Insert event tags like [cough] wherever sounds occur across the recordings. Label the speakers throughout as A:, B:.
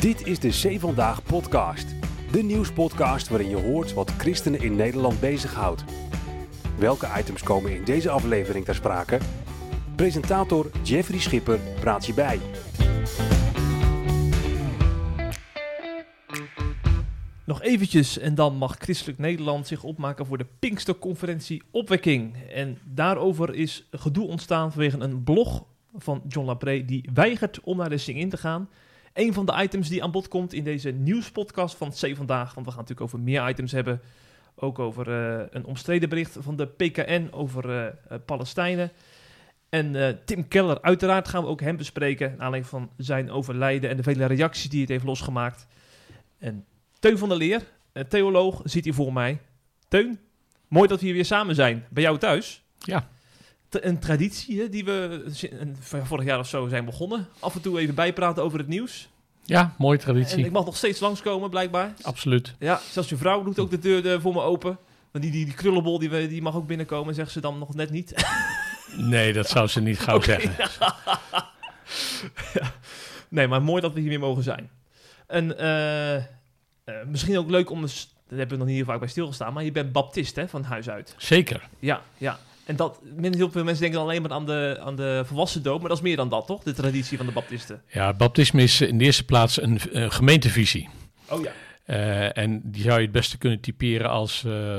A: Dit is de Zee Vandaag podcast. De nieuwspodcast waarin je hoort wat christenen in Nederland bezighoudt. Welke items komen in deze aflevering ter sprake? Presentator Jeffrey Schipper praat je bij.
B: Nog eventjes en dan mag Christelijk Nederland zich opmaken voor de Pinksterconferentie Opwekking. En daarover is gedoe ontstaan vanwege een blog van John Lapré die weigert om naar de Sing-In te gaan. Een van de items die aan bod komt in deze nieuwspodcast van C Vandaag, want we gaan natuurlijk over meer items hebben. Ook over eh, een omstreden bericht van de PKN over eh, eh, Palestijnen. En Tim Keller, uiteraard gaan we ook hem bespreken. Naar aanleiding van zijn overlijden en de vele reacties die het heeft losgemaakt. En Teun van der Leer, een theoloog, zit hier voor mij. Teun, mooi dat we hier weer samen zijn. Bij jou thuis.
C: Ja.
B: Een traditie hè, die we vorig jaar of zo zijn begonnen. Af en toe even bijpraten over het nieuws.
C: Ja, mooie
B: En
C: traditie.
B: ik mag nog steeds langskomen, blijkbaar.
C: Absoluut.
B: Ja, zelfs je vrouw doet ook de deur eh, voor me open. Want die, die, die krullenbol die, we- die mag ook binnenkomen, zegt ze dan nog net niet. [laughs]
C: Nee, dat zou ze niet gauw [laughs] zeggen. [laughs]
B: Nee, maar mooi dat we hier weer mogen zijn. En eh, eh, misschien ook leuk om eens, daar hebben we nog niet heel vaak bij stilgestaan, maar je bent baptist hè, van huis uit.
C: Zeker.
B: Ja, ja. En dat, heel veel mensen denken alleen maar aan de, aan de volwassen doop, maar dat is meer dan dat, toch? De traditie van de baptisten.
C: Ja, baptisme is in de eerste plaats een, een gemeentevisie.
B: Oh ja.
C: Eh, en die zou je het beste kunnen typeren als eh,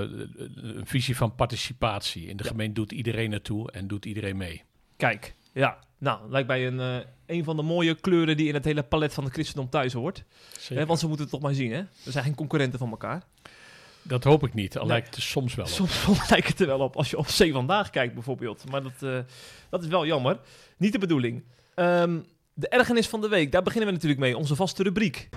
C: een visie van participatie. In de
B: Ja.
C: gemeente doet iedereen naartoe en doet iedereen mee.
B: Kijk, ja. Nou, lijkt mij een, eh, een van de mooie kleuren die in het hele palet van het christendom thuis hoort. Hè, want ze moeten het toch maar zien, hè? We zijn geen concurrenten van elkaar.
C: Dat hoop ik niet, al
B: Nee.
C: lijkt het er soms wel op.
B: Soms, [laughs] lijkt het er wel op als je op C Vandaag kijkt bijvoorbeeld. Maar dat, eh, dat is wel jammer. Niet de bedoeling. Ehm, de ergernis van de week, daar beginnen we natuurlijk mee. Onze vaste rubriek.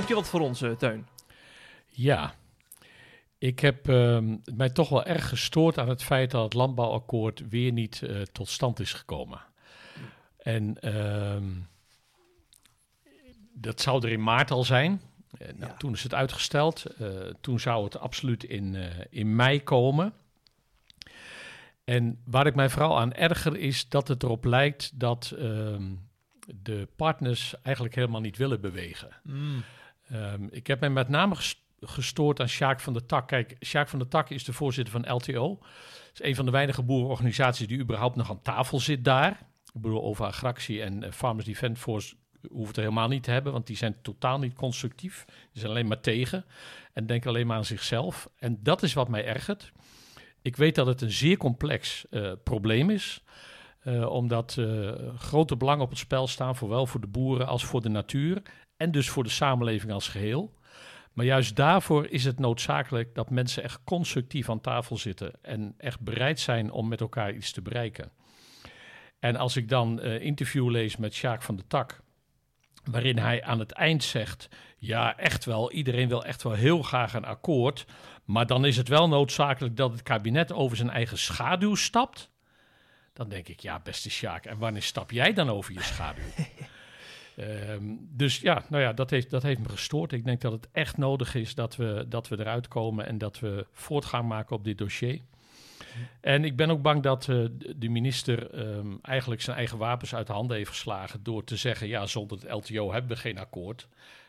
B: Heb je wat voor ons, eh, Teun?
C: Ja. Ik heb ehm, mij toch wel erg gestoord aan het feit dat het landbouwakkoord weer niet eh, tot stand is gekomen. En ehm, dat zou er in maart al zijn. Eh, nou,
B: Ja.
C: Toen is het uitgesteld. Toen zou het absoluut in, in mei komen. En waar ik mij vooral aan erger is dat het erop lijkt dat ehm, de partners eigenlijk helemaal niet willen bewegen. Ehm, ik heb mij met name ges- gestoord aan Sjaak van der Tak. Kijk, Sjaak van der Tak is de voorzitter van LTO. Dat is een van de weinige boerenorganisaties die überhaupt nog aan tafel zit daar. Ik bedoel, over agractie en eh, Farmers Defence Force hoeven het helemaal niet te hebben, want die zijn totaal niet constructief. Die zijn alleen maar tegen en denken alleen maar aan zichzelf. En dat is wat mij ergert. Ik weet dat het een zeer complex eh, probleem is. eh, omdat grote belangen op het spel staan, zowel voor de boeren als voor de natuur en dus voor de samenleving als geheel. Maar juist daarvoor is het noodzakelijk dat mensen echt constructief aan tafel zitten en echt bereid zijn om met elkaar iets te bereiken. En als ik dan eh interview lees met Sjaak van de Tak, waarin hij aan het eind zegt: Ja, echt wel, iedereen wil echt wel heel graag een akkoord. Maar dan is het wel noodzakelijk dat het kabinet over zijn eigen schaduw stapt. Dan denk ik, ja, beste Sjaak, en wanneer stap jij dan over je schaduw? [laughs] Ehm, dus ja, nou ja, dat heeft, dat heeft me gestoord. Ik denk dat het echt nodig is dat we, dat we eruit komen en dat we voortgang maken op dit dossier. En ik ben ook bang dat eh, de minister ehm, eigenlijk zijn eigen wapens uit de handen heeft geslagen door te zeggen, ja, zonder het LTO hebben we geen akkoord.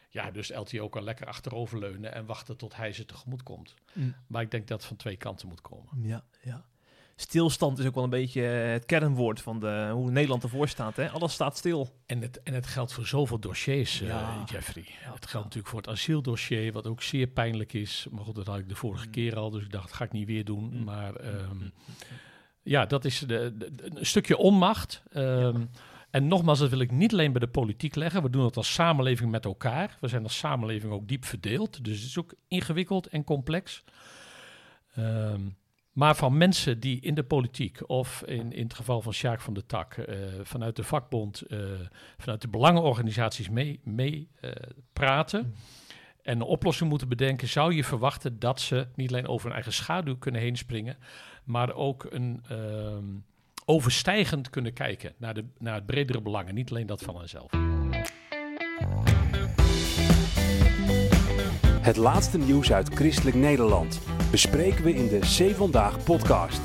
C: Ja, dus LTO kan lekker achteroverleunen en wachten tot hij ze tegemoet komt.
B: Mm.
C: Maar ik denk dat het van twee kanten moet komen.
B: Ja, ja. Stilstand is ook wel een beetje eh, het kernwoord van de, hoe Nederland ervoor staat. Hè? Alles staat stil.
C: En het, en het geldt voor zoveel dossiers, eh. Jeffrey.
B: Ja.
C: het geldt natuurlijk voor het asieldossier, wat ook zeer pijnlijk is. Maar goed, dat had ik de vorige
B: Mm.
C: keer al, dus ik dacht, dat ga ik niet weer doen.
B: Mm.
C: Maar ehm, ja, dat is de, de- de- een stukje onmacht. Ehm, En nogmaals, dat wil ik niet alleen bij de politiek leggen. We doen het als samenleving met elkaar. We zijn als samenleving ook diep verdeeld. Dus het is ook ingewikkeld en complex. Ehm, maar van mensen die in de politiek of in, in het geval van Sjaak van de Tak, eh, vanuit de vakbond, eh, vanuit de belangenorganisaties mee, mee eh, praten en een oplossing moeten bedenken, zou je verwachten dat ze niet alleen over hun eigen schaduw kunnen heen springen, maar ook een, ehm, overstijgend kunnen kijken naar, de, naar het bredere belangen, niet alleen dat van henzelf.
A: Het laatste nieuws uit Christelijk Nederland bespreken we in de C Vandaag podcast.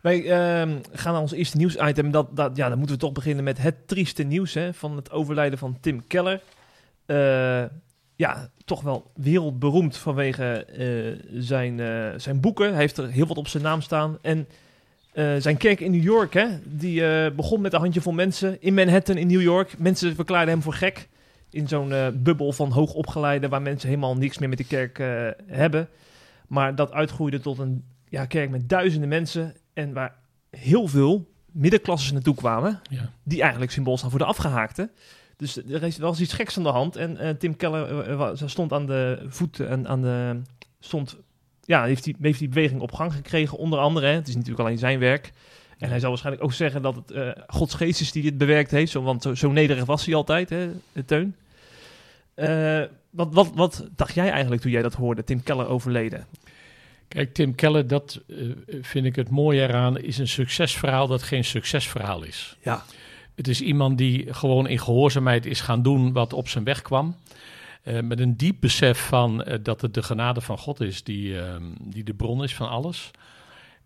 B: Wij ehm, gaan naar ons eerste nieuwsitem. Dat, dat, ja, dan moeten we toch beginnen met het trieste nieuws hè, van het overlijden van Tim Keller. Eh, ja, toch wel wereldberoemd vanwege eh, zijn, eh, zijn boeken. Hij heeft er heel wat op zijn naam staan. En eh, zijn kerk in New York, hè, die eh, begon met een handjevol mensen in Manhattan in New York. Mensen verklaarden hem voor gek. In zo'n eh, bubbel van hoogopgeleiden waar mensen helemaal niks meer met de kerk hebben. Maar dat uitgroeide tot een ja, kerk met duizenden mensen. En waar heel veel middenklassen naartoe kwamen.
C: Ja.
B: Die eigenlijk symbool staan voor de afgehaakten. Dus er is wel eens iets geks aan de hand. En Tim Keller stond aan de voet en aan de. Stond, ja, heeft die, heeft die beweging op gang gekregen, onder andere. Hè. Het is natuurlijk alleen zijn werk. En hij zal waarschijnlijk ook zeggen dat het eh, Gods geest is die dit bewerkt heeft. Zo, want zo, zo nederig was hij altijd, hè, Teun. Eh, wat, wat, wat dacht jij eigenlijk toen jij dat hoorde, Tim Keller overleden?
C: Kijk, Tim Keller, dat eh, vind ik het mooie eraan, is een succesverhaal dat geen succesverhaal is.
B: Ja.
C: Het is iemand die gewoon in gehoorzaamheid is gaan doen wat op zijn weg kwam. Eh, met een diep besef van eh, dat het de genade van God is die, ehm, die de bron is van alles.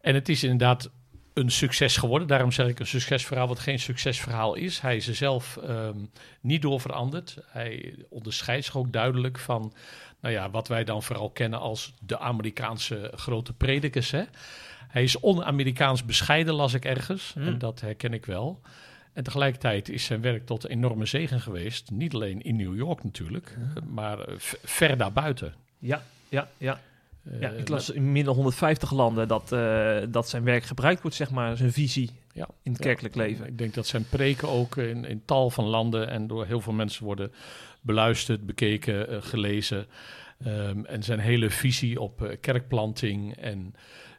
C: En het is inderdaad een succes geworden. Daarom zeg ik een succesverhaal wat geen succesverhaal is. Hij is er zelf ehm, niet door veranderd. Hij onderscheidt zich ook duidelijk van nou ja, wat wij dan vooral kennen als de Amerikaanse grote predikers. Hè? Hij is on-Amerikaans bescheiden, las ik ergens.
B: Hmm.
C: En dat herken ik wel. En tegelijkertijd is zijn werk tot enorme zegen geweest. Niet alleen in New York natuurlijk, maar eh, ver daarbuiten.
B: Ja, ja, ja. ja
C: Eh,
B: ik las in meer dan 150 landen dat, eh, dat zijn werk gebruikt wordt, zeg maar, zijn visie
C: Ja,
B: in het
C: ja.
B: kerkelijk leven.
C: Ik denk dat zijn preken ook in, in tal van landen en door heel veel mensen worden beluisterd, bekeken, eh, gelezen. Ehm, en zijn hele visie op eh, kerkplanting en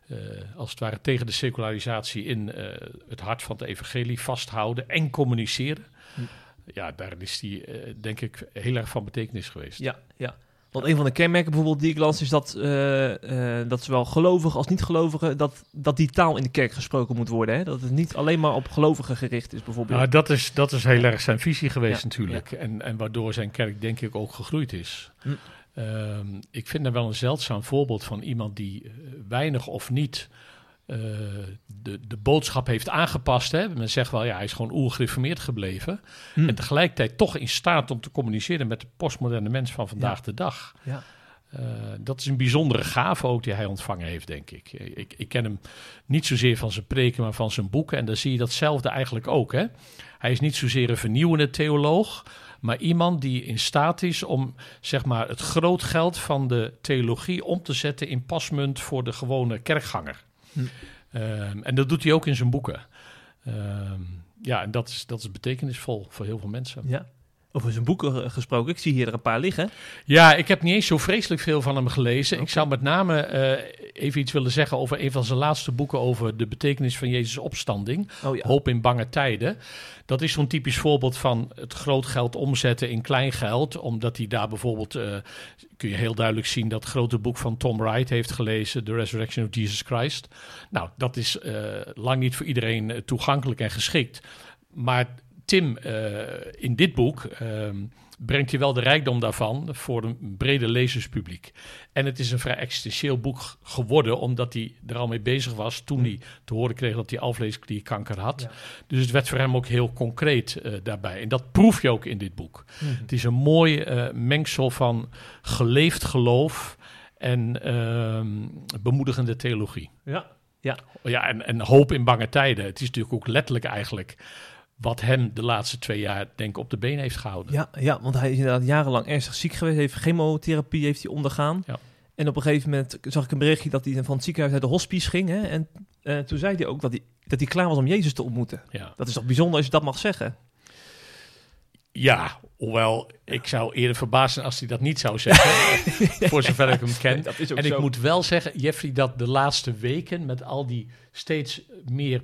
C: eh, als het ware tegen de secularisatie in eh, het hart van het evangelie vasthouden en communiceren.
B: Hm.
C: Ja, daar is hij eh, denk ik heel erg van betekenis geweest.
B: Ja, ja. Want een van de kenmerken bijvoorbeeld die ik las is dat, dat zowel gelovigen als niet-gelovigen, dat, dat die taal in de kerk gesproken moet worden. Hè? Dat het niet alleen maar op gelovigen gericht is bijvoorbeeld.
C: Nou, dat is, dat is heel erg zijn visie geweest
B: Ja,
C: natuurlijk. En, en waardoor zijn kerk denk ik ook gegroeid is.
B: Hm.
C: Ehm, ik vind er wel een zeldzaam voorbeeld van iemand die eh, weinig of niet eh, de, de boodschap heeft aangepast. Hè. Men zegt wel, ja, hij is gewoon oergereformeerd gebleven.
B: Hm.
C: En tegelijkertijd toch in staat om te communiceren met de postmoderne mens van vandaag de dag.
B: Ja.
C: Eh, dat is een bijzondere gave ook die hij ontvangen heeft, denk ik. ik. Ik ken hem niet zozeer van zijn preken, maar van zijn boeken. En daar zie je datzelfde eigenlijk ook. Hè? Hij is niet zozeer een vernieuwende theoloog, maar iemand die in staat is om zeg maar, het groot geld van de theologie om te zetten in pasmunt voor de gewone kerkganger.
B: Hm.
C: Ehm, en dat doet hij ook in zijn boeken. Ehm, ja, en dat is, dat is betekenisvol voor heel veel mensen.
B: ja. Over zijn boeken eh, gesproken, ik zie hier er een paar liggen.
C: Ja, ik heb niet eens zo vreselijk veel van hem gelezen. Ik zou met name eh, even iets willen zeggen over een van zijn laatste boeken over de betekenis van Jezus' opstanding.
B: Oh ja.
C: Hoop in bange tijden. Dat is zo'n typisch voorbeeld van het groot geld omzetten in klein geld. Omdat hij daar bijvoorbeeld, eh, kun je heel duidelijk zien, dat grote boek van Tom Wright heeft gelezen, The Resurrection of Jesus Christ. Nou, dat is lang niet voor iedereen toegankelijk en geschikt. Maar Tim, eh, in dit boek ehm, brengt hij wel de rijkdom daarvan voor een brede lezerspubliek. En het is een vrij existentieel boek geworden, omdat hij er al mee bezig was toen hij te horen kreeg dat hij alvleesklierkanker had.
B: Ja.
C: Dus het werd voor hem ook heel concreet eh, daarbij. En dat proef je ook in dit boek.
B: Mhm.
C: Het is een mooi eh, mengsel van geleefd geloof en ehm, bemoedigende theologie.
B: Ja.
C: Ja, en, en hoop in bange tijden. Het is natuurlijk ook letterlijk eigenlijk wat hem de laatste twee jaar, denk ik, op de been heeft gehouden.
B: Ja, ja, want hij is inderdaad jarenlang ernstig ziek geweest. Heeft chemotherapie heeft hij ondergaan.
C: Ja.
B: En op een gegeven moment zag ik een berichtje dat hij van het ziekenhuis naar de hospice ging. Hè? En eh, toen zei hij ook dat hij, dat hij klaar was om Jezus te ontmoeten.
C: Ja.
B: Dat is toch bijzonder als je dat mag zeggen?
C: Ja, hoewel ik zou eerder verbaasd zijn als hij dat niet zou zeggen, [laughs] voor zover ik hem ken.
B: Dat is ook
C: En
B: zo.
C: ik moet wel zeggen, Jeffrey, dat de laatste weken met al die steeds meer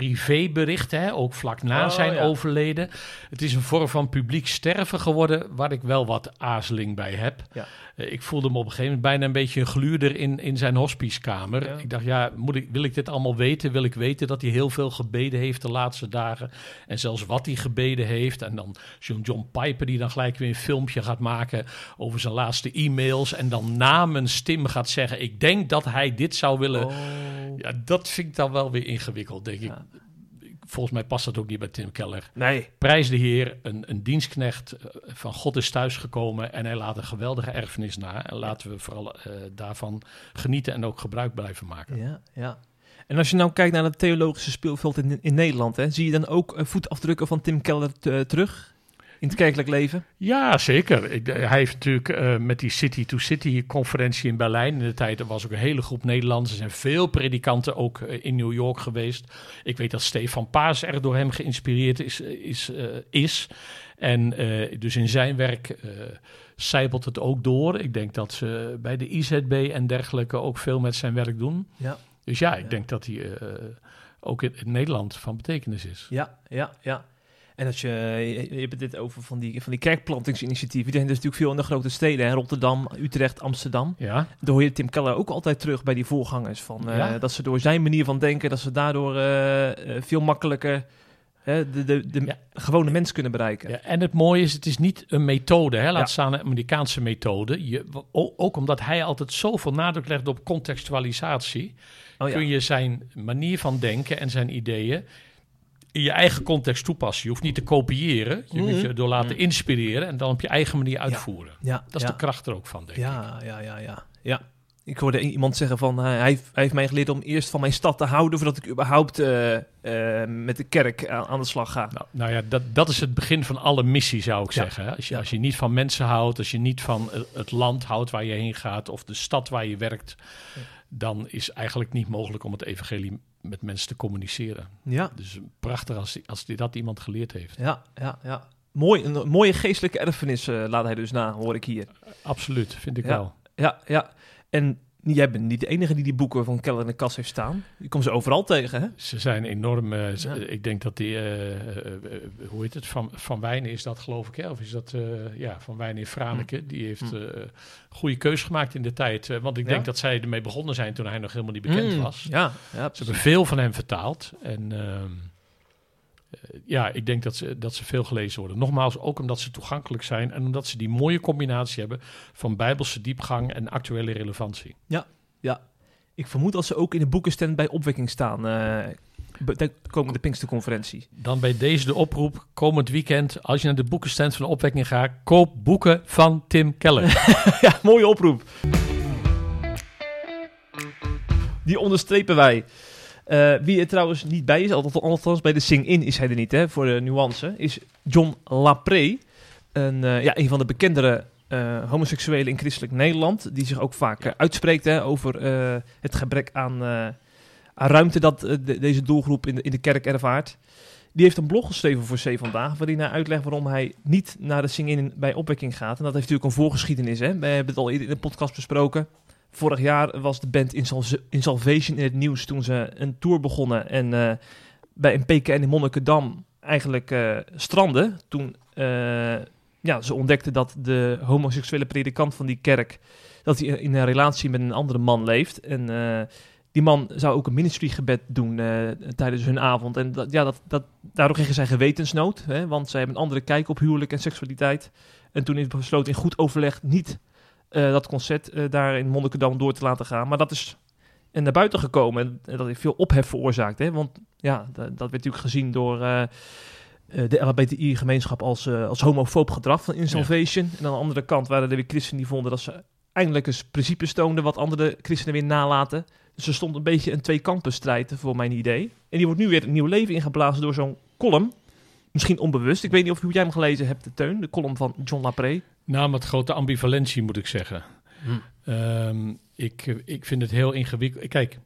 C: privéberichten, hè, ook vlak na
B: Oh,
C: zijn
B: ja.
C: overleden. Het is een vorm van publiek sterven geworden, waar ik wel wat aarzeling bij heb.
B: Ja.
C: Eh, ik voelde me op een gegeven moment bijna een beetje een gluurder in, in zijn hospicekamer.
B: Ja.
C: Ik dacht, ja, moet ik, wil ik dit allemaal weten? Wil ik weten dat hij heel veel gebeden heeft de laatste dagen? En zelfs wat hij gebeden heeft. En dan John, John Piper die dan gelijk weer een filmpje gaat maken over zijn laatste e-mails. En dan namens Tim gaat zeggen, ik denk dat hij dit zou willen.
B: Oh.
C: Ja, dat vind ik dan wel weer ingewikkeld, denk ik. Volgens mij past dat ook niet bij Tim Keller.
B: Nee.
C: Prijs de Heer, een, een dienstknecht eh, van God is thuisgekomen en hij laat een geweldige erfenis na. En laten we vooral eh, daarvan genieten en ook gebruik blijven maken.
B: Ja, ja. En als je nou kijkt naar het theologische speelveld in, in Nederland, hè, zie je dan ook eh, voetafdrukken van Tim Keller terug in het kerkelijk leven?
C: Ja, zeker. Ik, hij heeft natuurlijk eh, met die City-to-City conferentie in Berlijn in de tijd, er was ook een hele groep Nederlanders. Er zijn veel predikanten ook eh, in New York geweest. Ik weet dat Stefan Paas erg door hem geïnspireerd is. is, eh, is. En eh, dus in zijn werk eh zijpelt het ook door. Ik denk dat ze bij de IZB en dergelijke ook veel met zijn werk doen.
B: Ja.
C: Dus ja, ik
B: Ja.
C: denk dat hij eh, ook in, in Nederland van betekenis is.
B: Ja, ja, ja. En als je, je je hebt dit over van die, van die kerkplantingsinitiatieven. Die zijn dus natuurlijk veel in de grote steden. Hè? Rotterdam, Utrecht, Amsterdam.
C: Ja,
B: Daar hoor je Tim Keller ook altijd terug bij die voorgangers. Van, eh,
C: Ja.
B: Dat ze door zijn manier van denken, dat ze daardoor eh, eh, veel makkelijker hè, de, de, de
C: Ja.
B: gewone mens kunnen bereiken.
C: Ja, en het mooie is, het is niet een methode, hè? laat staan een Amerikaanse methode. Je, ook omdat hij altijd zoveel nadruk legt op contextualisatie,
B: Oh,
C: kun je zijn manier van denken en zijn ideeën in je eigen context toepassen. Je hoeft niet te kopiëren, je
B: Mhm.
C: moet je door laten
B: Mhm.
C: inspireren en dan op je eigen manier uitvoeren.
B: ja,
C: Dat is
B: ja.
C: de kracht er ook van, denk ik.
B: Ja, ja, ja, ja, ja. Ik hoorde iemand zeggen van, eh, hij, heeft- hij heeft mij geleerd om eerst van mijn stad te houden voordat ik überhaupt eh, eh, met de kerk aan, aan de slag ga.
C: Nou, nou ja, dat, dat is het begin van alle missie, zou ik
B: Ja.
C: zeggen. hè. Als je,
B: Ja.
C: als je niet van mensen houdt, als je niet van het land houdt waar je heen gaat of de stad waar je werkt,
B: Ja.
C: Dan is eigenlijk niet mogelijk om het evangelie met mensen te communiceren.
B: Ja,
C: Dus prachtig als, als die dat iemand geleerd heeft.
B: ja, ja, ja. Mooi, een mooie geestelijke erfenis eh, laat hij dus na, hoor ik hier.
C: Absoluut, vind ik
B: Ja.
C: wel.
B: Ja, ja. En jij bent niet de enige die die boeken van Keller in de kast heeft staan. Je komt ze overal tegen, hè?
C: Ze zijn enorm. eh,
B: Ja.
C: Ik denk dat die, eh, eh, hoe heet het, van, van Wijnen is dat geloof ik, hè? of is dat, ja, van Wijnen in Franeker. Die heeft eh goede keus gemaakt in de tijd. want ik
B: Ja?
C: denk dat zij ermee begonnen zijn toen hij nog helemaal niet bekend
B: Mm,
C: was.
B: Ja, ja,
C: Ze hebben veel van hem vertaald. En ehm, eh, ja, ik denk dat ze, dat ze veel gelezen worden. Nogmaals, ook omdat ze toegankelijk zijn en omdat ze die mooie combinatie hebben van bijbelse diepgang en actuele relevantie.
B: Ja. Ik vermoed dat ze ook in de boekenstand bij opwekking staan. eh, be- de komende Pinksterconferentie.
C: Dan bij deze de oproep, komend weekend, als je naar de boekenstand van de opwekking gaat, koop boeken van Tim Keller. [laughs]
B: ja, mooie oproep. Die onderstrepen wij. Eh, wie er trouwens niet bij is, althans- bij de Sing-In is hij er niet, hè, voor de nuance, is John Lapré. Een, eh, ja, een van de bekendere eh, homoseksuelen in christelijk Nederland, die zich ook vaak uitspreekt hè, over het gebrek aan, aan ruimte dat de- deze doelgroep in de, in de kerk ervaart. Die heeft een blog geschreven voor C Vandaag, waarin hij uitlegt waarom hij niet naar de Sing-In bij opwekking gaat. En dat heeft natuurlijk een voorgeschiedenis. Hè? We hebben het al in de podcast besproken. Vorig jaar was de band Insal- Insalvation in het nieuws toen ze een tour begonnen. En eh, bij een PKN in Monnikendam eigenlijk eh stranden. Toen eh, ja, ze ontdekten dat de homoseksuele predikant van die kerk... dat hij in een relatie met een andere man leeft. En die man zou ook een ministrygebed doen tijdens hun avond. En ja, dat, dat, daardoor kregen zij gewetensnood. Hè, want zij hebben een andere kijk op huwelijk en seksualiteit. En toen is besloten in goed overleg niet eh, dat concert eh, daar in Monnikendam door te laten gaan. Maar dat is en naar buiten gekomen. En, en dat heeft veel ophef veroorzaakt. Hè? Want ja, da- dat werd natuurlijk gezien door eh, eh, de LHBTI-gemeenschap als, eh, als homofoob gedrag van Insalvation. En aan de andere kant waren er weer christenen die vonden dat ze eindelijk eens principes toonden wat andere christenen weer nalaten. Dus er stond een beetje een twee-kampen-strijd voor mijn idee. En die wordt nu weer een nieuw leven ingeblazen door zo'n column. Misschien onbewust. Ik weet niet of hoe jij hem gelezen hebt, de Teun. De column van John Lapré.
C: Nou, met grote ambivalentie moet ik zeggen. Ehm, ik, ik vind het heel ingewikkeld. Kijk,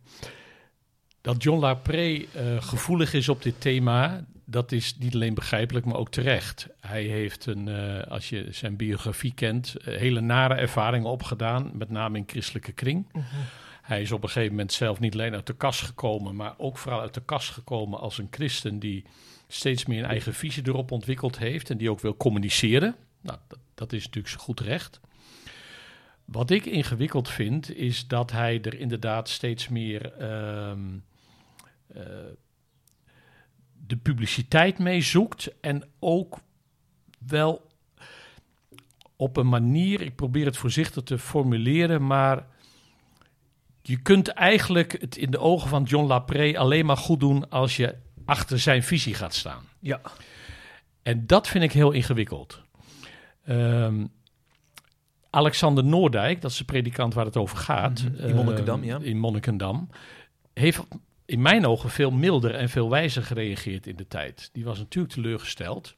C: dat John Lapré eh, gevoelig is op dit thema, dat is niet alleen begrijpelijk, maar ook terecht. Hij heeft een, eh, als je zijn biografie kent, eh, hele nare ervaringen opgedaan, met name in christelijke kring. Hij is op een gegeven moment zelf niet alleen uit de kast gekomen, maar ook vooral uit de kast gekomen als een christen die steeds meer een eigen visie erop ontwikkeld heeft en die ook wil communiceren. Nou, dat, dat is natuurlijk goed recht. Wat ik ingewikkeld vind, is dat hij er inderdaad steeds meer ehm, eh, de publiciteit mee zoekt. En ook wel op een manier, ik probeer het voorzichtig te formuleren, maar je kunt eigenlijk het in de ogen van John Lapré alleen maar goed doen als je achter zijn visie gaat staan.
B: Ja.
C: En dat vind ik heel ingewikkeld. Ehm, Alexander Noordijk, dat is de predikant waar het over gaat.
B: Mhm, in Monnikendam,
C: ehm,
B: ja.
C: In Monnikendam. Heeft in mijn ogen veel milder en veel wijzer gereageerd in de tijd. Die was natuurlijk teleurgesteld.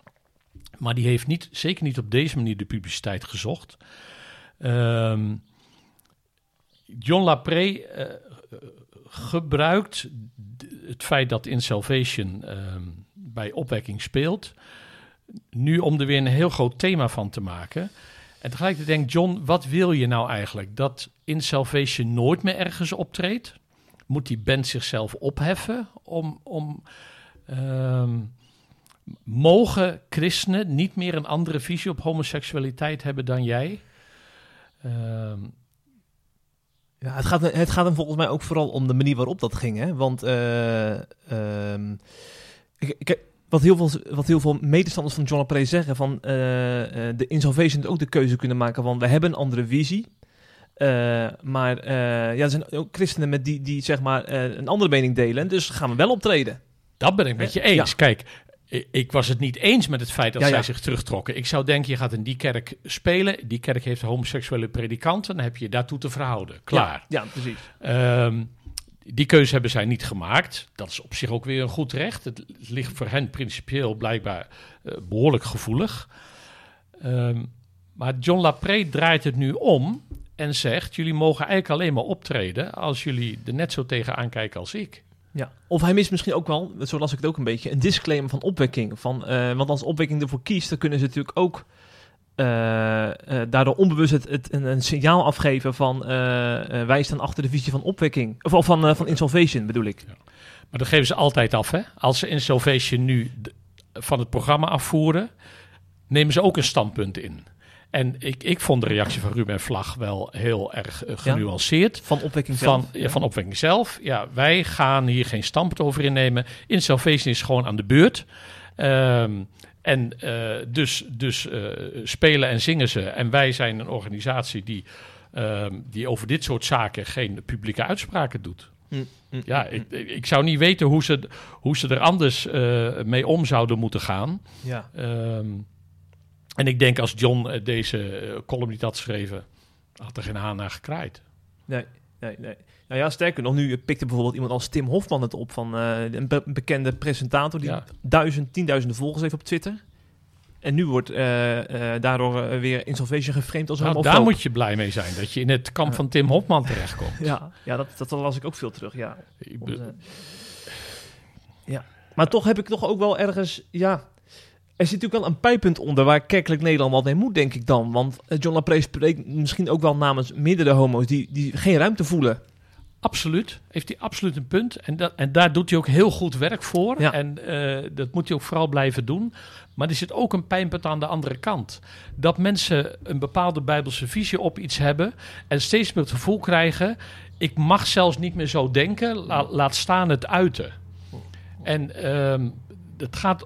C: Maar die heeft niet, zeker niet op deze manier de publiciteit gezocht. Ehm, John Lapré eh, gebruikt het feit dat In Salvation bij opwekking speelt, nu om er weer een heel groot thema van te maken. En tegelijkertijd denkt John, wat wil je nou eigenlijk? Dat In Salvation nooit meer ergens optreedt? Moet die band zichzelf opheffen om... om ehm, mogen christenen niet meer een andere visie op homoseksualiteit hebben dan jij? Ehm,
B: Ja, het, gaat, het gaat hem volgens mij ook vooral om de manier waarop dat ging. Hè? Want eh, ehm, ik, ik, wat, heel veel, wat heel veel medestanders van John Lapre zeggen, van eh, eh, de Insalvation ook de keuze kunnen maken van we hebben een andere visie. Eh, maar ja, er zijn ook christenen met die, die zeg maar een andere mening delen, dus gaan we wel optreden.
C: Dat ben ik met je
B: Ja.
C: eens. Kijk, ik was het niet eens met het feit dat
B: Ja,
C: zij
B: ja.
C: zich terugtrokken. Ik zou denken, je gaat in die kerk spelen. Die kerk heeft homoseksuele predikanten. Dan heb je je daartoe te verhouden. Klaar.
B: Ja, ja precies.
C: Ehm, die keuze hebben zij niet gemaakt. Dat is op zich ook weer een goed recht. Het ligt voor hen principieel blijkbaar eh, behoorlijk gevoelig. Ehm, maar John Lapré draait het nu om en zegt: jullie mogen eigenlijk alleen maar optreden als jullie er net zo tegen aankijken als ik.
B: Ja. Of hij mist misschien ook wel, zo las ik het ook een beetje, een disclaimer van opwekking. Van, eh, want als opwekking ervoor kiest, dan kunnen ze natuurlijk ook daardoor onbewust het, het, een, een signaal afgeven van eh, eh, wij staan achter de visie van opwekking. Of, van, eh, van insolvation bedoel ik.
C: Maar dat geven ze altijd af. Hè? Als ze in Salvation nu van het programma afvoeren, nemen ze ook een standpunt in. En ik, ik vond de reactie van Ruben Vlag wel heel erg eh, genuanceerd.
B: Van opwekking
C: Van,
B: zelf.
C: ja, van opwekking zelf. Ja, wij gaan hier geen standpunt over innemen. In Salvation is gewoon aan de beurt. Ehm, en eh, dus, dus eh, spelen en zingen ze. En wij zijn een organisatie die, ehm, die over dit soort zaken geen publieke uitspraken doet.
B: Mm, mm,
C: Ja,
B: mm,
C: ik, ik zou niet weten hoe ze, hoe ze er anders eh, mee om zouden moeten gaan.
B: Ja.
C: Ehm, en ik denk als John deze column niet had geschreven, had er geen haan naar gekraaid.
B: Nee, nee, nee. Nou ja, sterker nog, nu pikte bijvoorbeeld iemand als Tim Hofman het op van eh, een be- bekende presentator die
C: Ja.
B: duizend, tienduizenden volgers heeft op Twitter. En nu wordt eh, eh, daardoor weer Insolvation geframed als een
C: Nou,
B: homofoob.
C: daar moet je blij mee zijn, dat je in het kamp van Tim Hopman terechtkomt.
B: Ja, ja dat, dat las ik ook veel terug, ja.
C: Ik
B: Om ja. Maar toch heb ik toch ook wel ergens, ja... Er zit natuurlijk wel een pijpunt onder waar kerkelijk Nederland wat mee moet, denk ik dan. Want John Lapre spreekt misschien ook wel namens meerdere homo's die, die geen ruimte voelen.
C: Absoluut, heeft hij absoluut een punt. En, dat, en daar doet hij ook heel goed werk voor.
B: Ja.
C: En eh, dat moet hij ook vooral blijven doen. Maar er zit ook een pijnpunt aan de andere kant. Dat mensen een bepaalde bijbelse visie op iets hebben... en steeds meer het gevoel krijgen... ik mag zelfs niet meer zo denken, la- laat staan het uiten. En ehm het gaat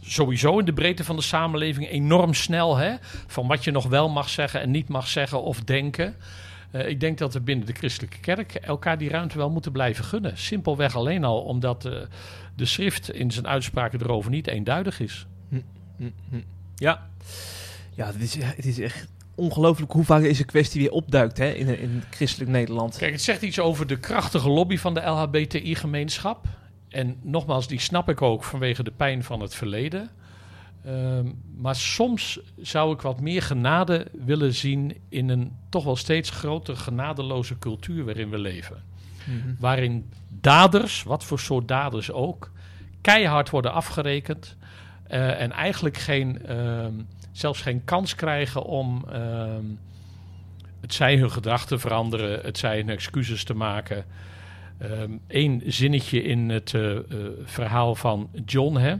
C: sowieso in de breedte van de samenleving enorm snel... Hè? van wat je nog wel mag zeggen en niet mag zeggen of denken... Eh, ik denk dat we binnen de christelijke kerk elkaar die ruimte wel moeten blijven gunnen. Simpelweg alleen al omdat eh, de schrift in zijn uitspraken erover niet eenduidig is.
B: Hm, hm. Ja, ja het, is, het is echt ongelooflijk hoe vaak deze kwestie weer opduikt hè, in, in christelijk Nederland.
C: Kijk, het zegt iets over de krachtige lobby van de LHBTI-gemeenschap. En nogmaals, die snap ik ook vanwege de pijn van het verleden. Ehm, maar soms zou ik wat meer genade willen zien in een toch wel steeds grotere genadeloze cultuur waarin we leven. waarin daders, wat voor soort daders ook, keihard worden afgerekend eh, en eigenlijk geen, ehm, zelfs geen kans krijgen om ehm, het zij hun gedrag te veranderen, het zij hun excuses te maken. Eén zinnetje in het eh, eh, verhaal van John, hè.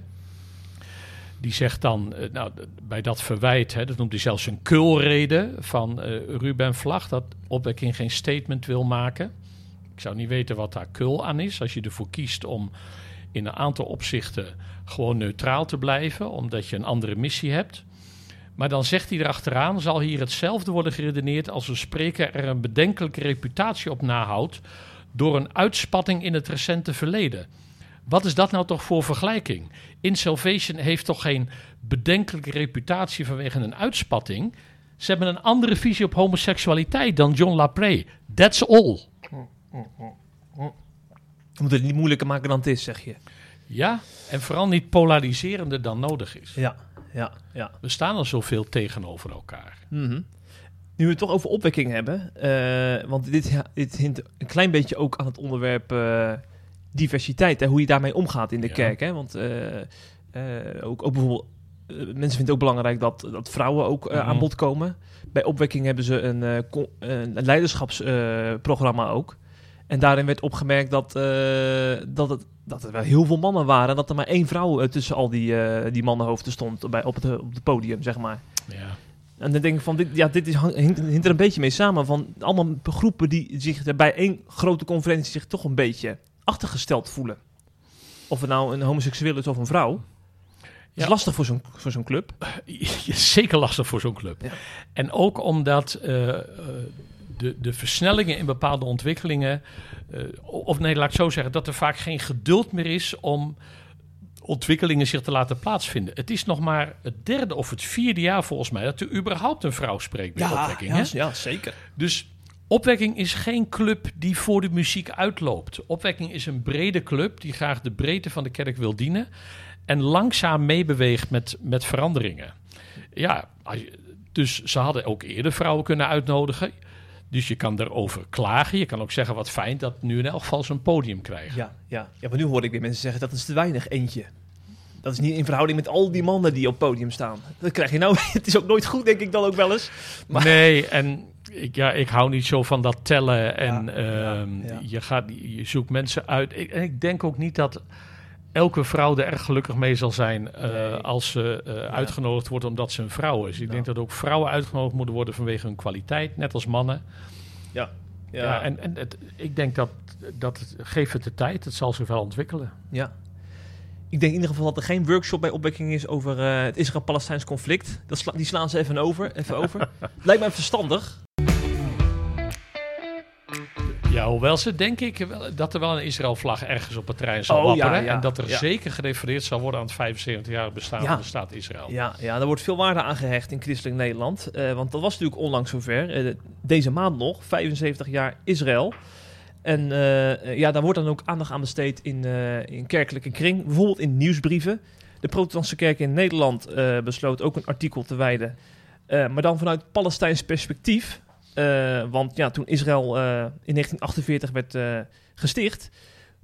C: Die zegt dan, eh, nou, bij dat verwijt, hè, dat noemt hij zelfs een kulrede van eh, Ruben Vlag, dat opwekking geen statement wil maken. Ik zou niet weten wat daar kul aan is. Als je ervoor kiest om in een aantal opzichten gewoon neutraal te blijven, omdat je een andere missie hebt. Maar dan zegt hij erachteraan, zal hier hetzelfde worden geredeneerd als een spreker er een bedenkelijke reputatie op nahoudt door een uitspatting in het recente verleden. Wat is dat nou toch voor vergelijking? In Salvation heeft toch geen bedenkelijke reputatie vanwege een uitspatting? Ze hebben een andere visie op homoseksualiteit dan John LaPree. That's all.
B: We moeten het niet moeilijker maken dan het is, zeg je.
C: Ja, en vooral niet polariserender dan nodig is.
B: Ja, ja, ja.
C: We staan al zoveel tegenover elkaar.
B: Mhm. Nu we het toch over opwekking hebben, eh, want dit, dit hint een klein beetje ook aan het onderwerp eh, diversiteit, hè, hoe je daarmee omgaat in de
C: Ja.
B: kerk. Hè? Want eh, eh, ook, ook bijvoorbeeld, eh, mensen vinden het ook belangrijk dat, dat vrouwen ook
C: Mhm.
B: aan bod komen. Bij opwekking hebben ze een, leiderschapsprogramma ook. En daarin werd opgemerkt dat, dat, het, dat er wel heel veel mannen waren. En dat er maar één vrouw tussen al die, die mannenhoofden stond bij, op, het, op het podium, zeg maar.
C: Ja.
B: En dan denk ik van, dit, ja, dit is, hinkt, hinkt er een beetje mee samen. Van allemaal groepen die zich bij één grote conferentie zich toch een beetje achtergesteld voelen. Of het nou een homoseksueel is of een vrouw. Het is
C: Ja.
B: lastig voor zo'n voor zo'n club. [laughs]
C: Zeker lastig voor zo'n club.
B: Ja.
C: En ook omdat eh, eh, de, de versnellingen in bepaalde ontwikkelingen. eh, of nee, laat ik zo zeggen, dat er vaak geen geduld meer is om ontwikkelingen zich te laten plaatsvinden. Het is nog maar het derde of het vierde jaar volgens mij dat er überhaupt een vrouw spreekt bij opwekking. hè?
B: ja, zeker.
C: Dus opwekking is geen club die voor de muziek uitloopt. Opwekking is een brede club die graag de breedte van de kerk wil dienen. En langzaam meebeweegt met, met veranderingen. Ja, dus ze hadden ook eerder vrouwen kunnen uitnodigen. Dus je kan erover klagen. Je kan ook zeggen wat fijn dat nu in elk geval zo'n podium krijgen.
B: Ja, ja. ja, maar nu hoor ik weer mensen zeggen dat is te weinig eentje. Dat is niet in verhouding met al die mannen die op podium staan. Dat krijg je nou. [laughs] Het is ook nooit goed, denk ik dan ook wel eens. Maar-
C: Nee, en ik, ja, ik hou niet zo van dat tellen. En
B: Ja,
C: ehm,
B: ja, ja.
C: Je, gaat, je zoekt mensen uit. Ik, en ik denk ook niet dat elke vrouw er erg gelukkig mee zal zijn eh,
B: Nee.
C: als ze eh, uitgenodigd wordt omdat ze een vrouw is. Ik denk dat ook vrouwen uitgenodigd moeten worden vanwege hun kwaliteit, net als mannen.
B: Ja,
C: Ja, en en het, ik denk dat, dat het, geef het de tijd, het zal zich wel ontwikkelen.
B: Ja. Ik denk in ieder geval dat er geen workshop bij opwekking is over eh, het Israël-Palestijns conflict. Dat sla- die slaan ze even over. Even over. [laughs] Lijkt mij verstandig.
C: Ja, hoewel ze denk ik dat er wel een Israël-vlag ergens op het terrein zal
B: Oh,
C: wapperen.
B: ja,
C: en dat er
B: ja.
C: zeker gerefereerd zal worden aan het 75-jarig bestaan van de staat Israël.
B: Ja, ja, daar wordt veel waarde aan gehecht in christelijk Nederland. Eh, want dat was natuurlijk onlangs zover. Eh, deze maand nog, 75 jaar Israël. En eh, ja, daar wordt dan ook aandacht aan besteed in, eh, in kerkelijke kring. Bijvoorbeeld in nieuwsbrieven. De protestantse kerk in Nederland eh, besloot ook een artikel te wijden. maar dan vanuit Palestijns perspectief. Want ja, toen Israël in 1948 werd gesticht...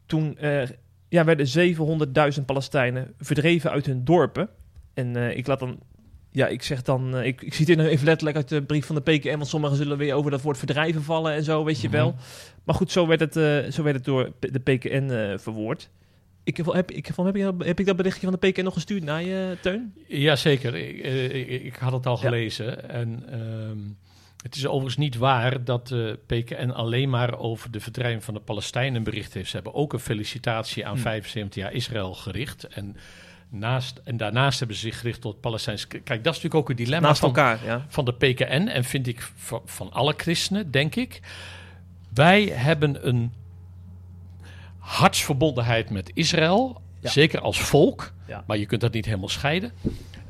B: toen ja, werden 700.000 Palestijnen verdreven uit hun dorpen. En ik laat dan... Ja, ik zeg dan... eh, ik, ik zie het nu even letterlijk uit de brief van de PKN... want sommigen zullen weer over dat woord verdrijven vallen en zo, weet je
C: Mhm.
B: wel. Maar goed, zo werd het, eh, zo werd het door de PKN eh, verwoord. Ik, heb, heb, ik, heb, heb, ik, heb ik dat berichtje van de PKN nog gestuurd naar je, Teun?
C: Jazeker, ik, ik, ik had het al
B: Ja.
C: gelezen. En ehm, het is overigens niet waar dat de PKN alleen maar over de verdrijving van de Palestijnen bericht heeft. Ze hebben ook een felicitatie aan
B: Hmm.
C: 75 jaar Israël gericht. En, naast, en daarnaast hebben ze zich gericht tot Palestijns... Kijk, dat is natuurlijk ook een dilemma
B: Naast
C: van,
B: elkaar, ja.
C: van de PKN. En vind ik van, van alle christenen, denk ik. Wij hebben een hartsverbondenheid met Israël.
B: Ja.
C: Zeker als volk.
B: Ja.
C: Maar je kunt dat niet helemaal scheiden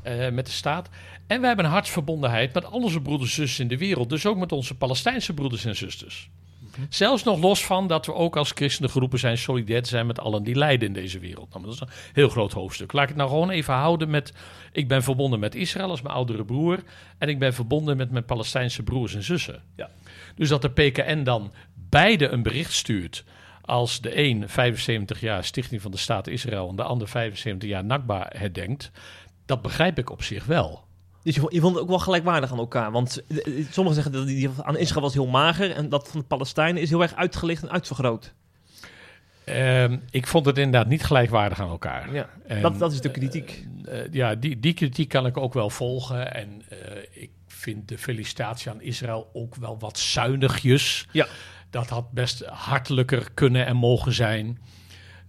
C: eh, met de staat. En we hebben een hartsverbondenheid met al onze broeders en zussen in de wereld. Dus ook met onze Palestijnse broeders en zusters. Zelfs nog los van dat we ook als christenen geroepen zijn solidair te zijn met allen die lijden in deze wereld. Nou, dat is een heel groot hoofdstuk. Laat ik het nou gewoon even houden met... Ik ben verbonden met Israël als mijn oudere broer. En ik ben verbonden met mijn Palestijnse broers en zussen.
B: Ja.
C: Dus dat de PKN dan beide een bericht stuurt... als de een 75 jaar stichting van de staat Israël... en de ander 75 jaar Nakba herdenkt... dat begrijp ik op zich wel.
B: Dus je vond, je vond het ook wel gelijkwaardig aan elkaar. Want eh, eh, sommigen zeggen dat die aan Israël was heel mager... en dat van de Palestijnen is heel erg uitgelicht en uitvergroot.
C: Ehm, ik vond het inderdaad niet gelijkwaardig aan elkaar.
B: Ja,
C: En,
B: dat, dat is de kritiek.
C: eh, ja, die, die kritiek kan ik ook wel volgen. En ik vind de felicitatie aan Israël ook wel wat zuinigjes.
B: Ja.
C: Dat had best hartelijker kunnen en mogen zijn.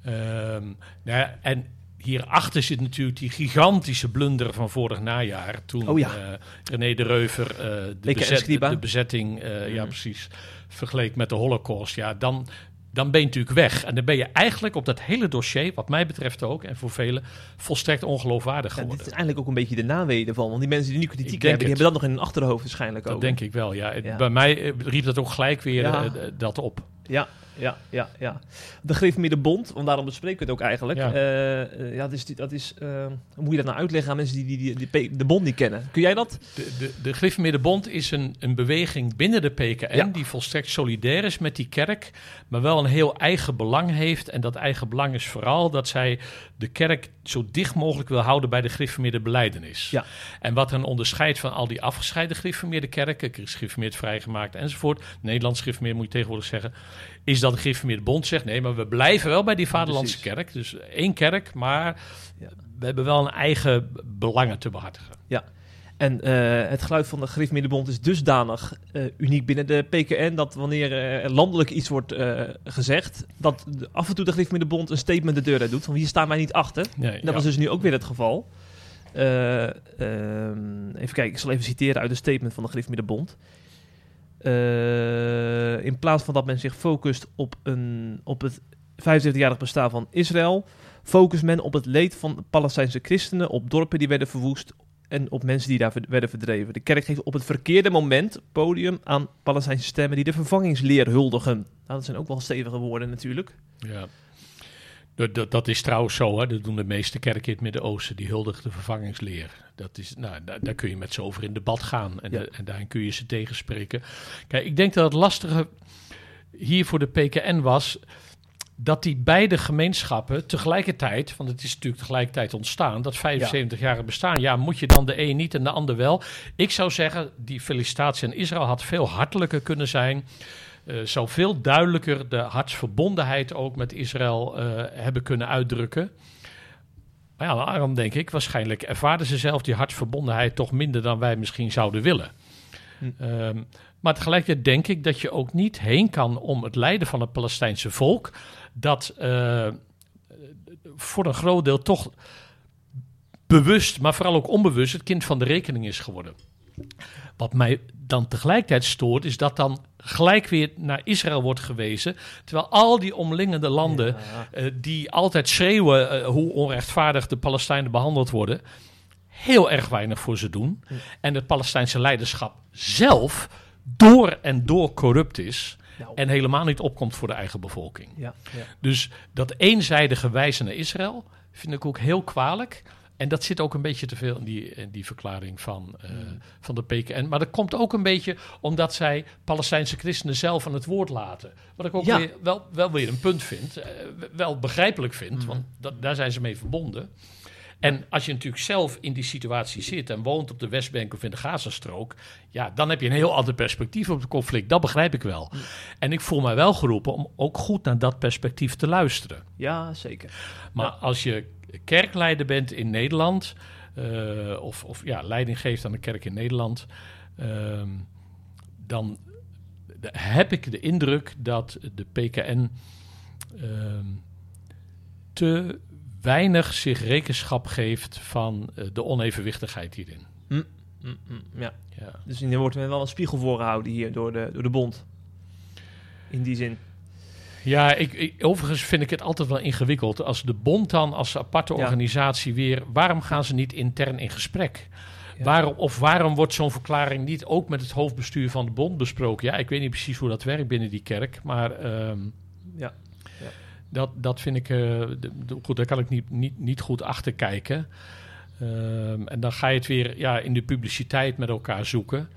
C: Ehm, nou ja, en hierachter zit natuurlijk die gigantische blunder van vorig najaar. Toen
B: Oh ja.
C: eh, René de Reuver eh, de, bezet- de bezetting, eh, ja
B: Mhm.
C: precies, vergeleek met de Holocaust. Ja, dan, dan ben je natuurlijk weg. En dan ben je eigenlijk op dat hele dossier, wat mij betreft ook, en voor velen, volstrekt ongeloofwaardig
B: Ja,
C: geworden.
B: dit is eigenlijk ook een beetje de nawee ervan. Want die mensen die nu kritiek hebben, die
C: het.
B: hebben dat nog in hun achterhoofd waarschijnlijk
C: Dat
B: ook.
C: denk ik wel, ja.
B: Ja.
C: Bij mij riep dat ook gelijk weer dat op.
B: Ja, ja, ja, ja. De Griffemiddenbond, want daarom bespreken we het ook eigenlijk.
C: Ja.
B: Ja, ja dat is, dat is eh, hoe moet je dat nou uitleggen aan mensen die, die, die, die P- de bond niet kennen? Kun jij dat?
C: De, de, de Griffemiddenbond is een, een beweging binnen de PKN
B: Ja.
C: die volstrekt solidair is met die kerk, maar wel een heel eigen belang heeft. En dat eigen belang is vooral dat zij de kerk zo dicht mogelijk wil houden bij de Griffemeerde beleidenis.
B: Ja.
C: En wat hen onderscheidt van al die afgescheiden Griffemeerde kerken, Griffemeerd vrijgemaakt enzovoort, Nederlands Griffemeerd moet je tegenwoordig zeggen, is dat de Bond zegt, nee, maar we blijven wel bij die vaderlandse kerk. Dus één kerk, maar
B: Ja.
C: we hebben wel een eigen belangen te behartigen.
B: En eh, het geluid van de Griffemiddenbond is dusdanig eh, uniek binnen de PKN... dat wanneer er landelijk iets wordt gezegd... dat af en toe de Griffemiddenbond een statement de deur uit doet... van hier staan wij niet achter.
C: Nee,
B: Dat
C: ja.
B: was dus nu ook weer het geval. Eh, ehm, even kijken, ik zal even citeren uit een statement van de Griffemiddenbond. Eh in plaats van dat men zich focust op, een, op het 75-jarig bestaan van Israël, focust men op het leed van de Palestijnse christenen, op dorpen die werden verwoest en op mensen die daar werden verdreven. De kerk geeft op het verkeerde moment podium aan Palestijnse stemmen die de vervangingsleer huldigen. Nou, dat zijn ook wel stevige woorden natuurlijk.
C: Ja. Dat, dat, dat is trouwens zo, hè. dat doen de meeste kerken in het Midden-Oosten, die huldigen de vervangingsleer. Dat is, nou, daar, daar kun je met ze over in debat gaan en,
B: Ja.
C: en daarin kun je ze tegenspreken. Kijk, ik denk dat het lastige hier voor de PKN was dat die beide gemeenschappen tegelijkertijd, want het is natuurlijk tegelijkertijd ontstaan, dat 75 jaar bestaan, ja, moet je dan de een niet en de ander wel? Ik zou zeggen, die felicitatie aan Israël had veel hartelijker kunnen zijn. eh, zou veel duidelijker de hartsverbondenheid ook met Israël eh, hebben kunnen uitdrukken. Maar ja, daarom denk ik, waarschijnlijk ervaren ze zelf die hartsverbondenheid toch minder dan wij misschien zouden willen.
B: Hm.
C: Ehm, maar tegelijkertijd denk ik dat je ook niet heen kan om het lijden van het Palestijnse volk, dat eh, voor een groot deel toch bewust, maar vooral ook onbewust, het kind van de rekening is geworden. Wat mij dan tegelijkertijd stoort, is dat dan gelijk weer naar Israël wordt gewezen. Terwijl al die omliggende landen,
B: Ja.
C: eh, die altijd schreeuwen eh, hoe onrechtvaardig de Palestijnen behandeld worden, heel erg weinig voor ze doen. En het Palestijnse leiderschap zelf door en door corrupt is.
B: Nou,
C: En helemaal niet opkomt voor de eigen bevolking.
B: ja, ja.
C: Dus dat eenzijdige wijzen naar Israël vind ik ook heel kwalijk. En dat zit ook een beetje te veel in die, in die verklaring van, eh,
B: Mm.
C: van de PKN. Maar dat komt ook een beetje omdat zij Palestijnse christenen zelf aan het woord laten. Wat ik ook
B: Ja.
C: weer, wel, wel weer een punt vind. eh, wel begrijpelijk vind,
B: Mm.
C: want dat, daar zijn ze mee verbonden. En als je natuurlijk zelf in die situatie zit en woont op de Westbank of in de Gazastrook, ja, dan heb je een heel ander perspectief op het conflict. Dat begrijp ik wel. En ik voel mij wel geroepen om ook goed naar dat perspectief te luisteren.
B: ja, zeker.
C: Maar
B: Ja.
C: als je kerkleider bent in Nederland, eh, of, of ja, leiding geeft aan de kerk in Nederland, ehm, dan heb ik de indruk dat de PKN ehm, te weinig zich rekenschap geeft van eh, de onevenwichtigheid hierin.
B: Mm, mm, ja.
C: Ja.
B: Dus hier wordt er wel een spiegel voorgehouden hier door de, door de bond. In die zin.
C: Ja, ik, ik- overigens vind ik het altijd wel ingewikkeld. Als de bond dan als aparte
B: Ja.
C: organisatie weer... waarom gaan ze niet intern in gesprek?
B: Ja.
C: Waarom, of waarom wordt zo'n verklaring niet ook met het hoofdbestuur van de bond besproken? Ja, ik weet niet precies hoe dat werkt binnen die kerk, maar... ehm,
B: Ja.
C: Dat, dat vind ik... eh, goed, daar kan ik niet, niet, niet goed achter kijken. Ehm, en dan ga je het weer ja, in de publiciteit met elkaar zoeken.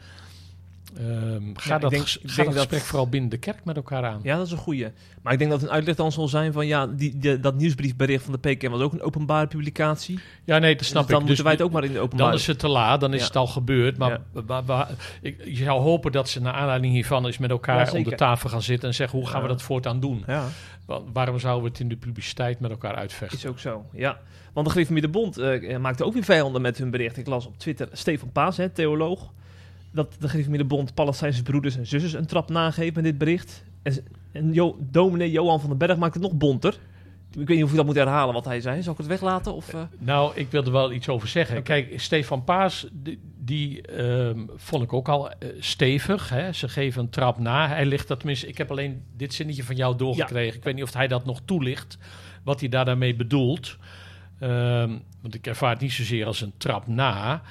C: Ehm, ga
B: ik
C: dat,
B: denk-
C: ges- ga dat
B: dat-
C: gesprek vooral binnen de kerk met elkaar aan.
B: Ja, dat is een goeie. Maar ik denk dat een uitleg dan zal zijn van ja, die, die- dat nieuwsbriefbericht van de PKM was ook een openbare publicatie.
C: Ja, nee, dat
B: Dus
C: snap
B: dan
C: ik.
B: moeten wij het ook maar in de
C: Dan
B: openbare...
C: is het te laat, dan is
B: Ja.
C: het al gebeurd. Maar
B: Ja.
C: ik, je zou hopen dat ze naar aanleiding hiervan eens met
B: Ja,
C: elkaar om de tafel gaan zitten en zeggen hoe gaan we
B: Ja.
C: dat voortaan doen?
B: Ja,
C: Wa- waarom zouden we het in de publiciteit met elkaar uitvechten?
B: is ook zo. Ja. Want de Griffemidde Bond eh, maakte ook weer vijanden met hun bericht. Ik las op Twitter Stefan Paas, hè, theoloog, dat de Griffemidde Bond Palestijnse broeders en zusters een trap nageeft met dit bericht. En, en jo, dominee Johan van den Berg maakt het nog bonter. Ik weet niet of je dat moet herhalen wat hij zei. Zal ik het weglaten? Of, eh?
C: Nou, ik wilde wel iets over zeggen. Kijk, Stefan Paas, die, die, ehm, vond ik ook al eh, stevig. Hè? Ze geven een trap na. Hij ligt dat tenminste. Ik heb alleen dit zinnetje van jou doorgekregen. Ik weet niet of hij dat nog toelicht. Wat hij daar daarmee bedoelt. Ehm, want ik ervaar het niet zozeer als een trap na.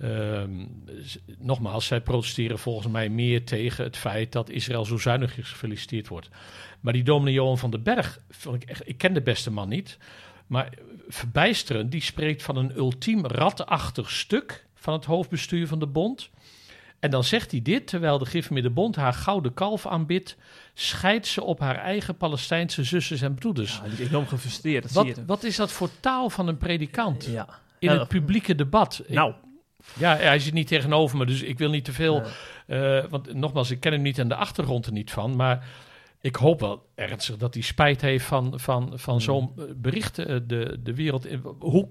C: Ehm, nogmaals, zij protesteren volgens mij meer tegen het feit dat Israël zo zuinig gefeliciteerd wordt. Maar die dominee Johan van den Berg, vond ik, echt, ik ken de beste man niet. Maar verbijsterend, die spreekt van een ultiem ratachtig stuk van het hoofdbestuur van de bond. En dan zegt hij dit, terwijl de Gifmiddenbond haar gouden kalf aanbidt, scheidt ze op haar eigen Palestijnse zusters en broeders.
B: Ja, enorm gefrustreerd. Dat zie
C: wat,
B: je.
C: wat is dat voor taal van een predikant
B: Ja.
C: in het publieke debat? Ik-
B: Nou,
C: ja, hij zit niet tegenover me, dus ik wil niet te veel.
B: Nee.
C: eh, want nogmaals, ik ken hem niet en de achtergrond er niet van. Maar ik hoop wel ernstig dat hij spijt heeft van, van, van
B: Mm.
C: zo'n eh, bericht eh, de, de wereld. Hoe,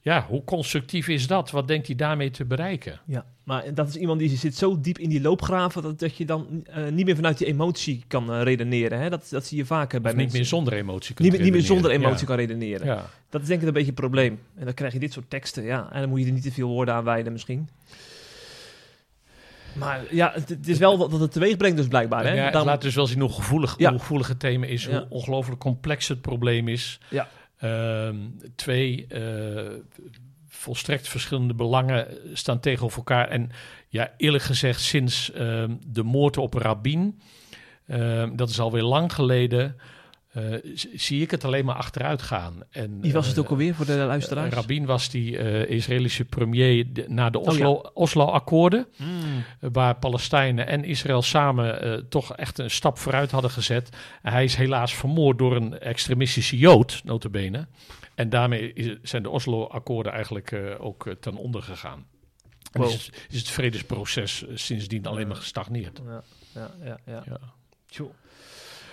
C: ja, hoe constructief is dat? Wat denkt hij daarmee te bereiken?
B: Ja, maar dat is iemand die zit zo diep in die loopgraven dat, dat je dan eh, niet meer vanuit die emotie kan redeneren. Hè? Dat, dat zie je vaker bij
C: Of niet
B: mensen.
C: meer zonder emotie
B: niet, meer- niet meer
C: redeneren.
B: zonder emotie
C: Ja.
B: kan redeneren.
C: Ja.
B: Dat is denk ik een beetje het probleem. En dan krijg je dit soort teksten, ja. En dan moet je er niet te veel woorden aan wijden misschien. Maar ja, het, het is wel wat, wat het teweeg brengt dus blijkbaar. Hè?
C: Ja, laat dus wel zien hoe gevoelig,
B: Ja.
C: hoe gevoelig het thema is, hoe ongelooflijk complex het probleem is.
B: Ja.
C: Ehm, twee eh, volstrekt verschillende belangen staan tegenover elkaar. En ja, eerlijk gezegd, sinds ehm, de moord op Rabin, ehm, dat is alweer lang geleden, eh, zie ik het alleen maar achteruit gaan. En,
B: Wie was het
C: eh,
B: ook alweer voor de luisteraars?
C: Rabin was die eh, Israëlische premier de- na de
B: Oh, ja.
C: Oslo, Oslo-akkoorden.
B: Mm.
C: Eh, waar Palestijnen en Israël samen eh, toch echt een stap vooruit hadden gezet. Hij is helaas vermoord door een extremistische Jood, notabene. En daarmee is, zijn de Oslo-akkoorden eigenlijk eh, ook eh, ten onder gegaan. En
B: Wow.
C: is, is het vredesproces eh, sindsdien alleen maar gestagneerd.
B: Ja, ja, ja. ja.
C: Ja.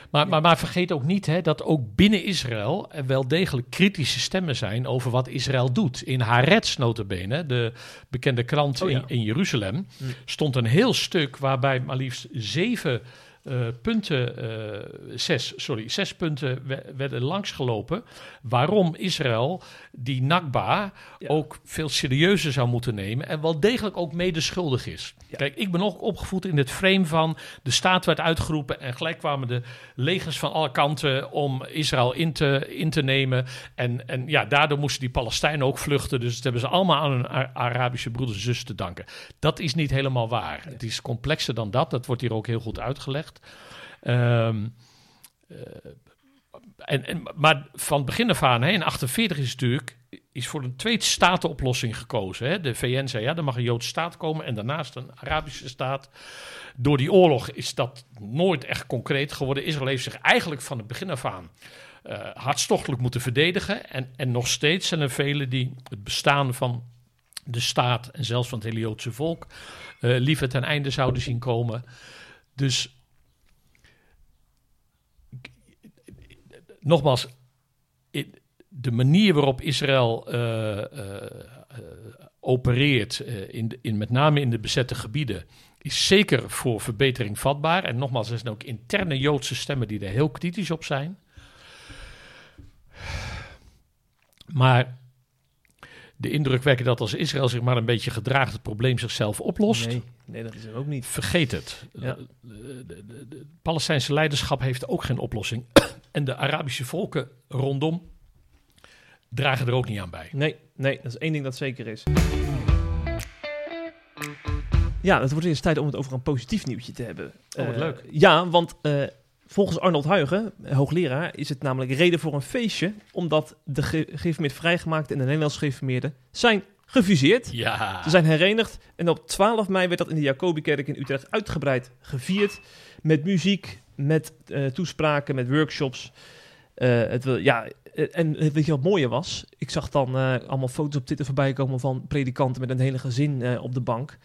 C: Maar, maar, maar vergeet ook niet hè, dat ook binnen Israël er wel degelijk kritische stemmen zijn over wat Israël doet. In Haaretz notabene, de bekende krant
B: Oh ja.
C: in, in Jeruzalem,
B: Hm.
C: stond een heel stuk waarbij maar liefst zeven eh, punten, eh, zes, sorry, zes punten we- werden langsgelopen. Waarom Israël die Nakba
B: Ja.
C: ook veel serieuzer zou moeten nemen en wel degelijk ook mede schuldig is.
B: Ja.
C: Kijk, ik ben ook opgevoed in het frame van de staat werd uitgeroepen en gelijk kwamen de legers van alle kanten om Israël in te, in te nemen. En, en ja, daardoor moesten die Palestijnen ook vluchten. Dus dat hebben ze allemaal aan hun Arabische broeders en zussen te danken. Dat is niet helemaal waar. Het is complexer dan dat. Dat wordt hier ook heel goed uitgelegd. Ehm, eh, en, maar van begin af aan, hè, in 48 is natuurlijk is voor een twee-staten-oplossing gekozen. Hè. De VN zei, ja, er mag een Joodse staat komen en daarnaast een Arabische staat. Door die oorlog is dat nooit echt concreet geworden. Israël heeft zich eigenlijk van het begin af aan eh, hartstochtelijk moeten verdedigen. En, en nog steeds zijn er velen die het bestaan van de staat en zelfs van het hele Joodse volk eh, liever ten einde zouden zien komen. Dus nogmaals, de manier waarop Israël eh, eh, eh, opereert, in, in, met name in de bezette gebieden, is zeker voor verbetering vatbaar. En nogmaals, er zijn ook interne Joodse stemmen die er heel kritisch op zijn. Maar de indruk wekken dat als Israël zich maar een beetje gedraagt, het probleem zichzelf oplost.
B: Nee, nee, dat is hem ook niet.
C: Vergeet het.
B: Ja.
C: De Palestijnse leiderschap heeft ook geen oplossing. En de Arabische volken rondom dragen er ook niet aan bij.
B: Nee, nee, dat is één ding dat zeker is. Ja, het wordt eens tijd om het over een positief nieuwtje te hebben.
C: Oh, wat
B: Eh,
C: leuk.
B: Ja, want eh, volgens Arnold Huigen, eh, hoogleraar, is het namelijk reden voor een feestje, omdat de ge- geïnformeerd vrijgemaakte en de Nederlands geïnformeerden zijn gefuseerd.
C: Ja.
B: Ze zijn herenigd en op 12 mei werd dat in de Jacobikerk in Utrecht uitgebreid gevierd. Met muziek, met eh, toespraken, met workshops. Eh, het, ja, eh, en weet je wat mooier was? Ik zag dan allemaal foto's op Twitter voorbij komen van predikanten met een hele gezin op de bank.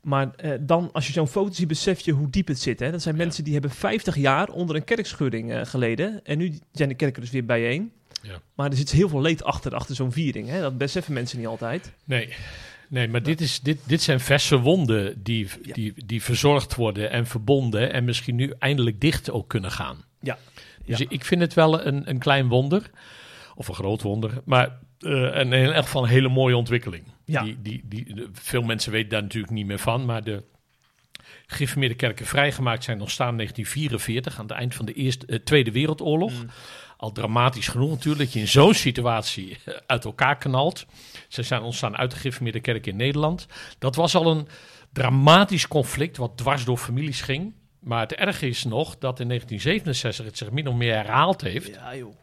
B: Maar dan, als je zo'n foto ziet, besef je hoe diep het zit. Hè? Dat zijn
C: Ja.
B: mensen die hebben 50 jaar onder een kerkschudding eh, geleden. En nu zijn de kerken dus weer bijeen.
C: Ja.
B: Maar er zit heel veel leed achter, achter zo'n viering. Hè? Dat beseffen mensen niet altijd.
C: Nee. Nee, maar dit, is, dit, dit zijn verse wonden die,
B: Ja.
C: die, die verzorgd worden en verbonden en misschien nu eindelijk dicht ook kunnen gaan.
B: Ja.
C: Dus
B: Ja.
C: ik vind het wel een, een klein wonder, of een groot wonder, maar eh, en in elk geval een hele mooie ontwikkeling.
B: Ja.
C: Die, die, die, veel mensen weten daar natuurlijk niet meer van, maar de gereformeerde kerken vrijgemaakt zijn ontstaan in 1944, aan het eind van de eerste, eh, Tweede Wereldoorlog.
B: Mm.
C: Al dramatisch genoeg natuurlijk dat je in zo'n situatie eh, uit elkaar knalt. Ze zijn ontstaan uit de gereformeerde kerk in Nederland. Dat was al een dramatisch conflict wat dwars door families ging. Maar het erge is nog dat in 1967 het zich min of meer herhaald heeft.
B: Ja, joh.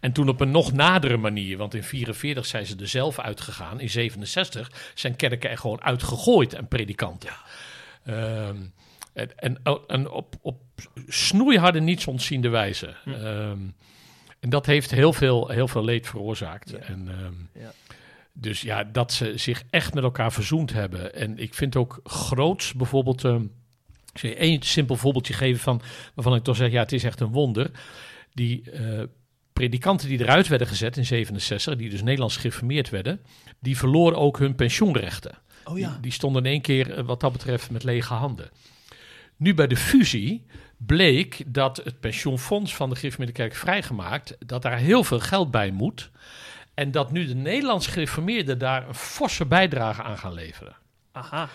C: En toen op een nog nadere manier, want in 44 zijn ze er zelf uitgegaan. In 67 zijn kerken er gewoon uitgegooid en predikanten. Ehm, en, en, en op, op snoeiharde, niets ontziende wijze.
B: Hm.
C: Ehm, en dat heeft heel veel, heel veel leed veroorzaakt.
B: Ja.
C: En, ehm,
B: Ja.
C: Dus ja, dat ze zich echt met elkaar verzoend hebben. En ik vind ook groots bijvoorbeeld... ehm, ik zal je één simpel voorbeeldje geven van, waarvan ik toch zeg, ja, het is echt een wonder. Die eh, predikanten die eruit werden gezet in 67, die dus Nederlands gereformeerd werden, die verloren ook hun pensioenrechten.
B: Oh ja.
C: Die, die stonden in één keer, eh, wat dat betreft, met lege handen. Nu bij de fusie bleek dat het pensioenfonds van de gereformeerde kerk vrijgemaakt, dat daar heel veel geld bij moet. En dat nu de Nederlands gereformeerden daar een forse bijdrage aan gaan leveren.
B: Aha.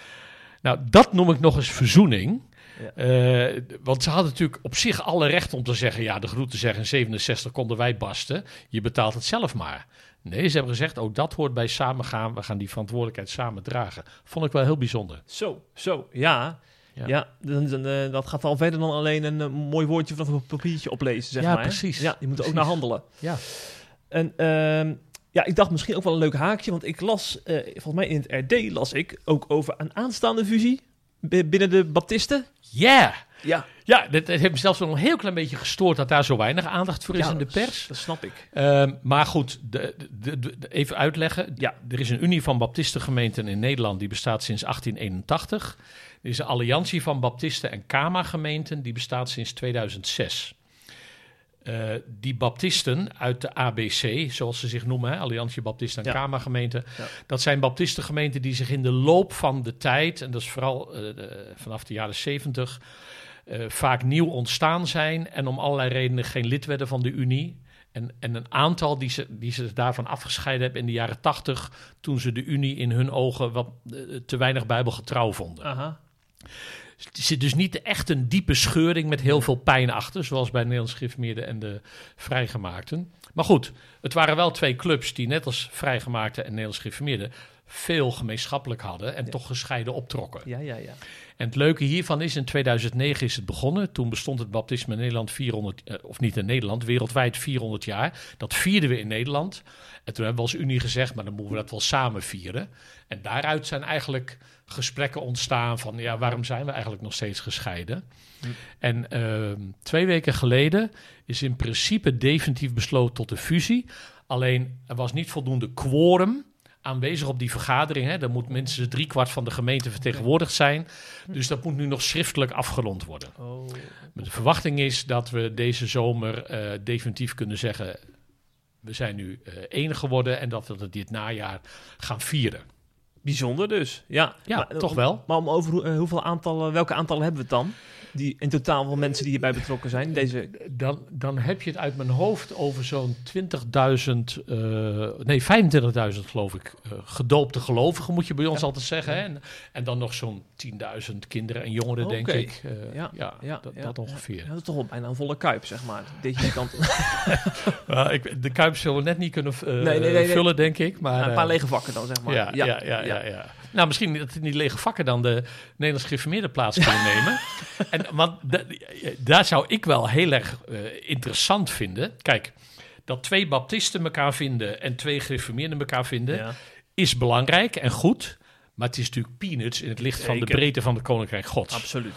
C: Nou, dat noem ik nog eens verzoening.
B: Ja.
C: Eh, want ze hadden natuurlijk op zich alle recht om te zeggen: ja, de groeten zeggen in 67 konden wij basten. Je betaalt het zelf maar. Nee, ze hebben gezegd: ook dat hoort bij samengaan. We gaan die verantwoordelijkheid samen dragen. Vond ik wel heel bijzonder.
B: Zo, zo, ja.
C: Ja.
B: Ja, dan, dan, eh, dat gaat al verder dan alleen een eh, mooi woordje vanaf een papiertje oplezen, zeg
C: Ja,
B: maar.
C: precies.
B: Ja, je moet er ook naar handelen.
C: Ja.
B: En ehm, ja, ik dacht misschien ook wel een leuk haakje, want ik las, eh, volgens mij in het RD las ik ook over een aanstaande fusie bi- binnen de Baptisten.
C: Ja!
B: Ja,
C: Ja, het, het heeft me zelfs nog een heel klein beetje gestoord dat daar zo weinig aandacht voor is
B: Ja,
C: in de pers.
B: dat snap ik.
C: Ehm, maar goed, de, de, even uitleggen.
B: Ja.
C: Er is een Unie van Baptistengemeenten in Nederland die bestaat sinds 1881. Er is een Alliantie van Baptisten en Kama-gemeenten die bestaat sinds 2006. Eh, die Baptisten uit de ABC, zoals ze zich noemen, hè, Alliantie Baptisten en
B: Ja.
C: Kama-gemeenten,
B: Ja.
C: dat zijn Baptistengemeenten die zich in de loop van de tijd, en dat is vooral eh, de- vanaf de jaren 70, eh, vaak nieuw ontstaan zijn en om allerlei redenen geen lid werden van de Unie. En, en een aantal die ze, die ze daarvan afgescheiden hebben in de jaren 80, toen ze de Unie in hun ogen wat eh, te weinig bijbelgetrouw vonden.
B: Aha.
C: Er zit dus niet echt een diepe scheuring met heel veel pijn achter, zoals bij de Nederlands Gereformeerden en de Vrijgemaakten. Maar goed, het waren wel twee clubs die net als Vrijgemaakten en Nederlands Gereformeerden veel gemeenschappelijk hadden en
B: Ja.
C: toch gescheiden optrokken.
B: Ja, ja, ja.
C: En het leuke hiervan is, in 2009 is het begonnen. Toen bestond het baptisme in Nederland 400, eh, of niet in Nederland, wereldwijd 400 jaar. Dat vierden we in Nederland. En toen hebben we als Unie gezegd, maar dan moeten we dat wel samen vieren. En daaruit zijn eigenlijk gesprekken ontstaan van, ja, waarom zijn we eigenlijk nog steeds gescheiden?
B: Hm.
C: En ehm, twee weken geleden is in principe definitief besloten tot de fusie. Alleen er was niet voldoende quorum aanwezig op die vergadering. Hè. Er moet minstens driekwart van de gemeente vertegenwoordigd zijn. Dus dat moet nu nog schriftelijk afgerond worden.
B: Oh.
C: De verwachting is dat we deze zomer eh, definitief kunnen zeggen... we zijn nu eh enig geworden en dat we het dit najaar gaan vieren.
B: Bijzonder dus. Ja,
C: Ja,
B: Maar,
C: toch
B: om-
C: wel.
B: Maar om over hoe- eh, hoeveel aantallen, welke aantallen hebben we het dan? Die in totaal van mensen die hierbij betrokken zijn. Deze,
C: Dan, dan heb je het uit mijn hoofd over zo'n 20.000, eh, nee 25.000 geloof ik, eh, gedoopte gelovigen moet je bij ons
B: Ja.
C: altijd zeggen. Hè? En, en dan nog zo'n 10.000 kinderen en jongeren, denk ik. Eh, ja,
B: Ja, ja,
C: dat, dat ongeveer.
B: ja, dat is toch wel bijna een volle kuip, zeg maar. Deze kant. [laughs] [laughs]
C: Ik, de Kuip zullen we net niet kunnen
B: Nee, nee, nee, nee.
C: vullen, denk ik. Maar,
B: een paar lege vakken dan, zeg maar.
C: Ja, ja, ja, ja, ja. Nou, misschien dat die lege vakken dan de Nederlands gereformeerde plaats kunnen [laughs] nemen. En, want da- daar zou ik wel heel erg eh, interessant vinden. Kijk, dat twee baptisten elkaar vinden en twee gereformeerden elkaar vinden,
B: Ja.
C: is belangrijk en goed. Maar het is natuurlijk peanuts in het licht van de breedte van het Koninkrijk Gods.
B: Absoluut.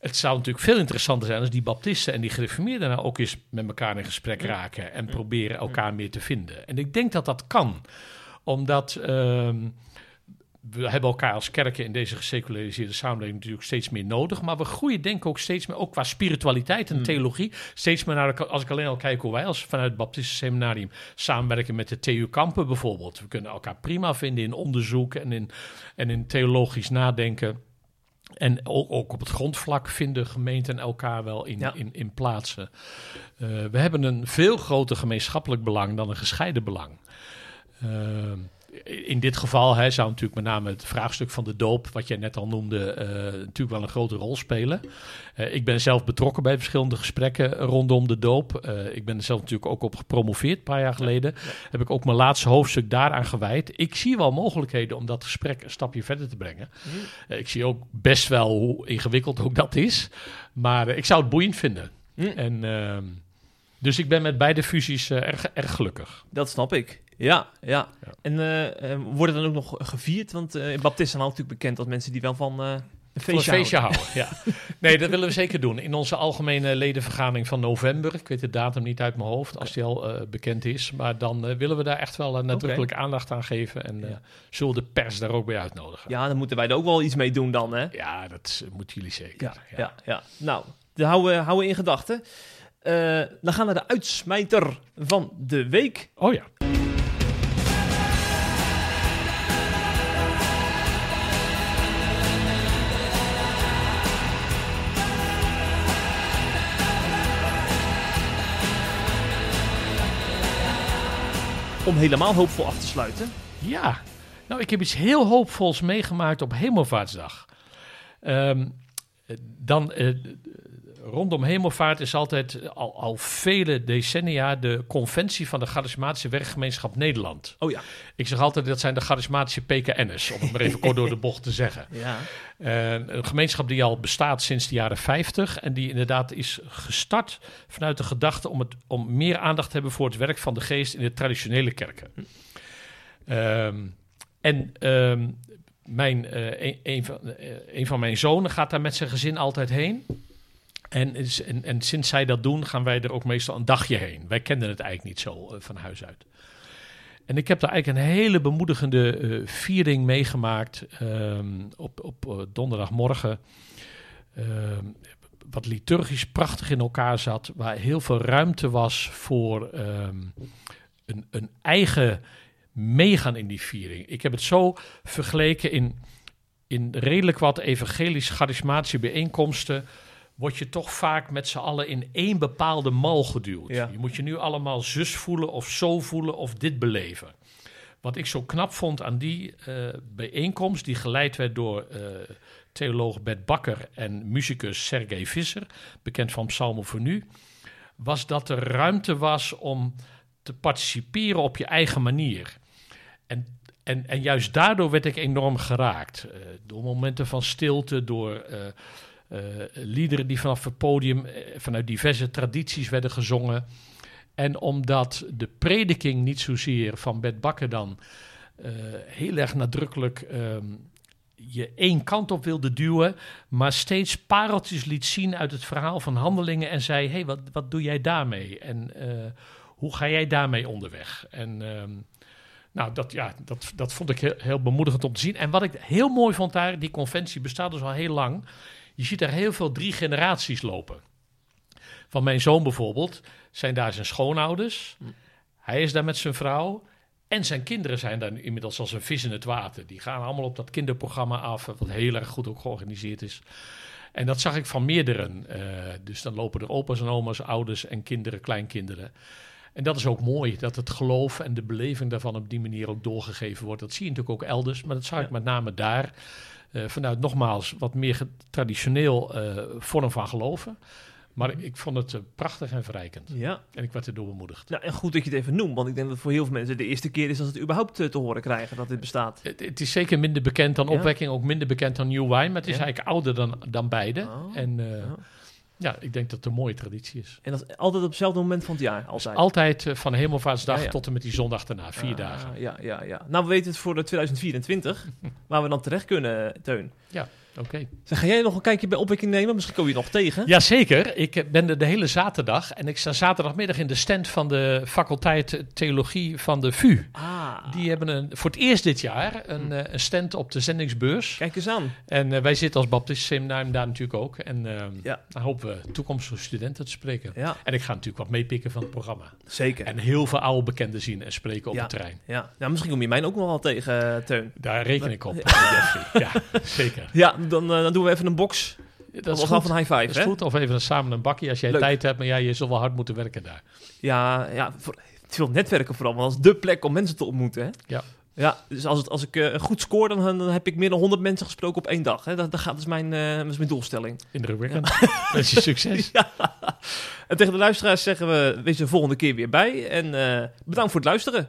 C: Het zou natuurlijk veel interessanter zijn als die baptisten en die gereformeerden nou ook eens met elkaar in gesprek raken en proberen elkaar meer te vinden. En ik denk dat dat kan, omdat ehm, we hebben elkaar als kerken in deze geseculariseerde samenleving natuurlijk steeds meer nodig, maar we groeien denk ik ook steeds meer, ook qua spiritualiteit en
B: Mm.
C: theologie, steeds meer naar, de, als ik alleen al kijk hoe wij als vanuit het Baptist Seminarium samenwerken met de TU Kampen bijvoorbeeld. We kunnen elkaar prima vinden in onderzoek en in, en in theologisch nadenken. En ook, ook op het grondvlak vinden gemeenten elkaar wel in,
B: Ja.
C: in, in plaatsen. Eh, we hebben een veel groter gemeenschappelijk belang dan een gescheiden belang. Eh, in dit geval hè, zou natuurlijk met name het vraagstuk van de doop, wat jij net al noemde, eh, natuurlijk wel een grote rol spelen. Eh, ik ben zelf betrokken bij verschillende gesprekken rondom de doop. Eh, ik ben er zelf natuurlijk ook op gepromoveerd, een paar jaar geleden. Heb ik ook mijn laatste hoofdstuk daaraan gewijd. Ik zie wel mogelijkheden om dat gesprek een stapje verder te brengen. Eh, ik zie ook best wel hoe ingewikkeld ook dat is. Maar ik zou het boeiend vinden.
B: Hm.
C: En, ehm, dus ik ben met beide fusies erg, erg gelukkig.
B: Dat snap ik. Ja, ja.
C: Ja.
B: En eh, eh, wordt het dan ook nog gevierd? Want eh in Baptisten zijn natuurlijk bekend als mensen die wel van eh, een feestje,
C: een feestje houden. ja. [laughs] Nee, dat willen we zeker doen. In onze algemene ledenvergadering van november. Ik weet de datum niet uit mijn hoofd, als die al eh, bekend is. Maar dan eh, willen we daar echt wel uh, nadrukkelijk aandacht aan geven. En eh,
B: Ja.
C: zullen de pers daar ook bij uitnodigen.
B: Ja, dan moeten wij er ook wel iets mee doen dan, hè?
C: Ja, dat eh, moeten jullie zeker.
B: Ja, ja, ja. Nou, dat houden we, houden we in gedachten. Eh, dan gaan we naar de uitsmijter van de week.
C: Oh ja.
B: Om helemaal hoopvol af te sluiten.
C: Ja, nou, ik heb iets heel hoopvols meegemaakt op Hemelvaartsdag. Ehm, dan, eh, rondom Hemelvaart is altijd al, al vele decennia de conventie van de Charismatische Werkgemeenschap Nederland.
B: Oh ja.
C: Ik zeg altijd dat zijn de charismatische PKN'ers, om het maar even kort door de bocht te zeggen. [laughs]
B: Ja.
C: Eh, een gemeenschap die al bestaat sinds de jaren 50 en die inderdaad is gestart vanuit de gedachte om, het, om meer aandacht te hebben voor het werk van de geest in de traditionele kerken. Ehm, en ehm, mijn, eh, een, een van, eh, een van mijn zonen gaat daar met zijn gezin altijd heen. En, en, en sinds zij dat doen, gaan wij er ook meestal een dagje heen. Wij kenden het eigenlijk niet zo eh, van huis uit. En ik heb daar eigenlijk een hele bemoedigende eh, viering meegemaakt ehm, op, op eh, donderdagmorgen. Ehm, wat liturgisch prachtig in elkaar zat, waar heel veel ruimte was voor ehm, een, een eigen meegaan in die viering. Ik heb het zo vergeleken in, in redelijk wat evangelisch-charismatische bijeenkomsten. Word je toch vaak met z'n allen in één bepaalde mal geduwd.
B: Ja.
C: Je moet je nu allemaal zus voelen of zo voelen of dit beleven. Wat ik zo knap vond aan die eh, bijeenkomst, die geleid werd door eh, theoloog Bert Bakker en muzikus Sergej Visser, bekend van Psalmen voor Nu, was dat er ruimte was om te participeren op je eigen manier. En, en, en juist daardoor werd ik enorm geraakt. eh, door momenten van stilte, door liederen die vanaf het podium, eh, vanuit diverse tradities werden gezongen. En omdat de prediking niet zozeer van Bert Bakker dan eh, heel erg nadrukkelijk ehm, je één kant op wilde duwen, maar steeds pareltjes liet zien uit het verhaal van handelingen en zei: hey, wat, wat doe jij daarmee? En eh, hoe ga jij daarmee onderweg? En ehm, nou, dat, ja, dat, dat vond ik heel, heel bemoedigend om te zien. En wat ik heel mooi vond daar, die conventie bestaat dus al heel lang. Je ziet daar heel veel drie generaties lopen. Van mijn zoon bijvoorbeeld zijn daar zijn schoonouders. Hij is daar met zijn vrouw. En zijn kinderen zijn daar inmiddels als een vis in het water. Die gaan allemaal op dat kinderprogramma af, wat heel erg goed ook georganiseerd is. En dat zag ik van meerdere. eh, dus dan lopen er opa's en oma's, ouders en kinderen, kleinkinderen. En dat is ook mooi, dat het geloof en de beleving daarvan op die manier ook doorgegeven wordt. Dat zie je natuurlijk ook elders, maar dat zag ik
B: Ja.
C: met name daar. Eh, vanuit nogmaals wat meer traditioneel eh, vorm van geloven. Maar ik, ik vond het eh, prachtig en verrijkend.
B: Ja.
C: En ik werd erdoor bemoedigd.
B: Nou, en goed dat je het even noemt, want ik denk dat het voor heel veel mensen de eerste keer is dat ze het überhaupt te horen krijgen dat dit bestaat.
C: Het, het is zeker minder bekend dan
B: Ja.
C: opwekking, ook minder bekend dan New Wine. Maar het is
B: Ja.
C: eigenlijk ouder dan, dan beide.
B: Oh,
C: en
B: ja.
C: Ja, ik denk dat het een mooie traditie is.
B: En dat is altijd op hetzelfde moment van het jaar, altijd.
C: Altijd uh, van Hemelvaartsdag
B: Ja, ja.
C: tot en met die zondag daarna, vier
B: Ah,
C: dagen.
B: Ja, ja, ja. Nou, we weten het voor de 2024, [laughs] waar we dan terecht kunnen, Teun.
C: Oké.
B: Zeg, ga jij nog een kijkje bij opwekking nemen? Misschien kom je nog tegen.
C: Jazeker, ik ben er de hele zaterdag en ik sta zaterdagmiddag in de stand van de faculteit Theologie van de VU.
B: Ah,
C: Die hebben een, voor het eerst dit jaar een, eh, een stand op de zendingsbeurs.
B: kijk eens aan.
C: En eh, wij zitten als Baptist Seminarium daar natuurlijk ook. En eh,
B: Ja.
C: dan hopen we toekomstige studenten te spreken.
B: Ja,
C: En ik ga natuurlijk wat meepikken van het programma.
B: zeker.
C: En heel veel oude bekenden zien en spreken op
B: Ja.
C: het terrein.
B: Ja, nou, misschien kom je mij ook nog wel tegen, Teun.
C: Daar reken ik op. [laughs] Ja, zeker.
B: Ja, dan, eh, dan doen we even een box.
C: Dat
B: Dat
C: is
B: is
C: goed.
B: van high five,
C: Dat
B: hè?
C: is goed. Of even samen een bakje als jij
B: Leuk.
C: tijd hebt. Maar ja, je zult wel hard moeten werken daar.
B: Ja, ja voor, veel netwerken vooral, want dat is dé plek om mensen te ontmoeten, hè?
C: Ja.
B: Ja, dus als, het, als ik eh, goed scoor, dan, dan heb ik meer dan 100 mensen gesproken op één dag. Hè? Dat, dat, gaat, dat, is mijn, eh, dat is mijn doelstelling.
C: Indrukwekkend. Wens [laughs] je succes. [laughs]
B: En tegen de luisteraars zeggen we, wees er de volgende keer weer bij. En bedankt voor het luisteren.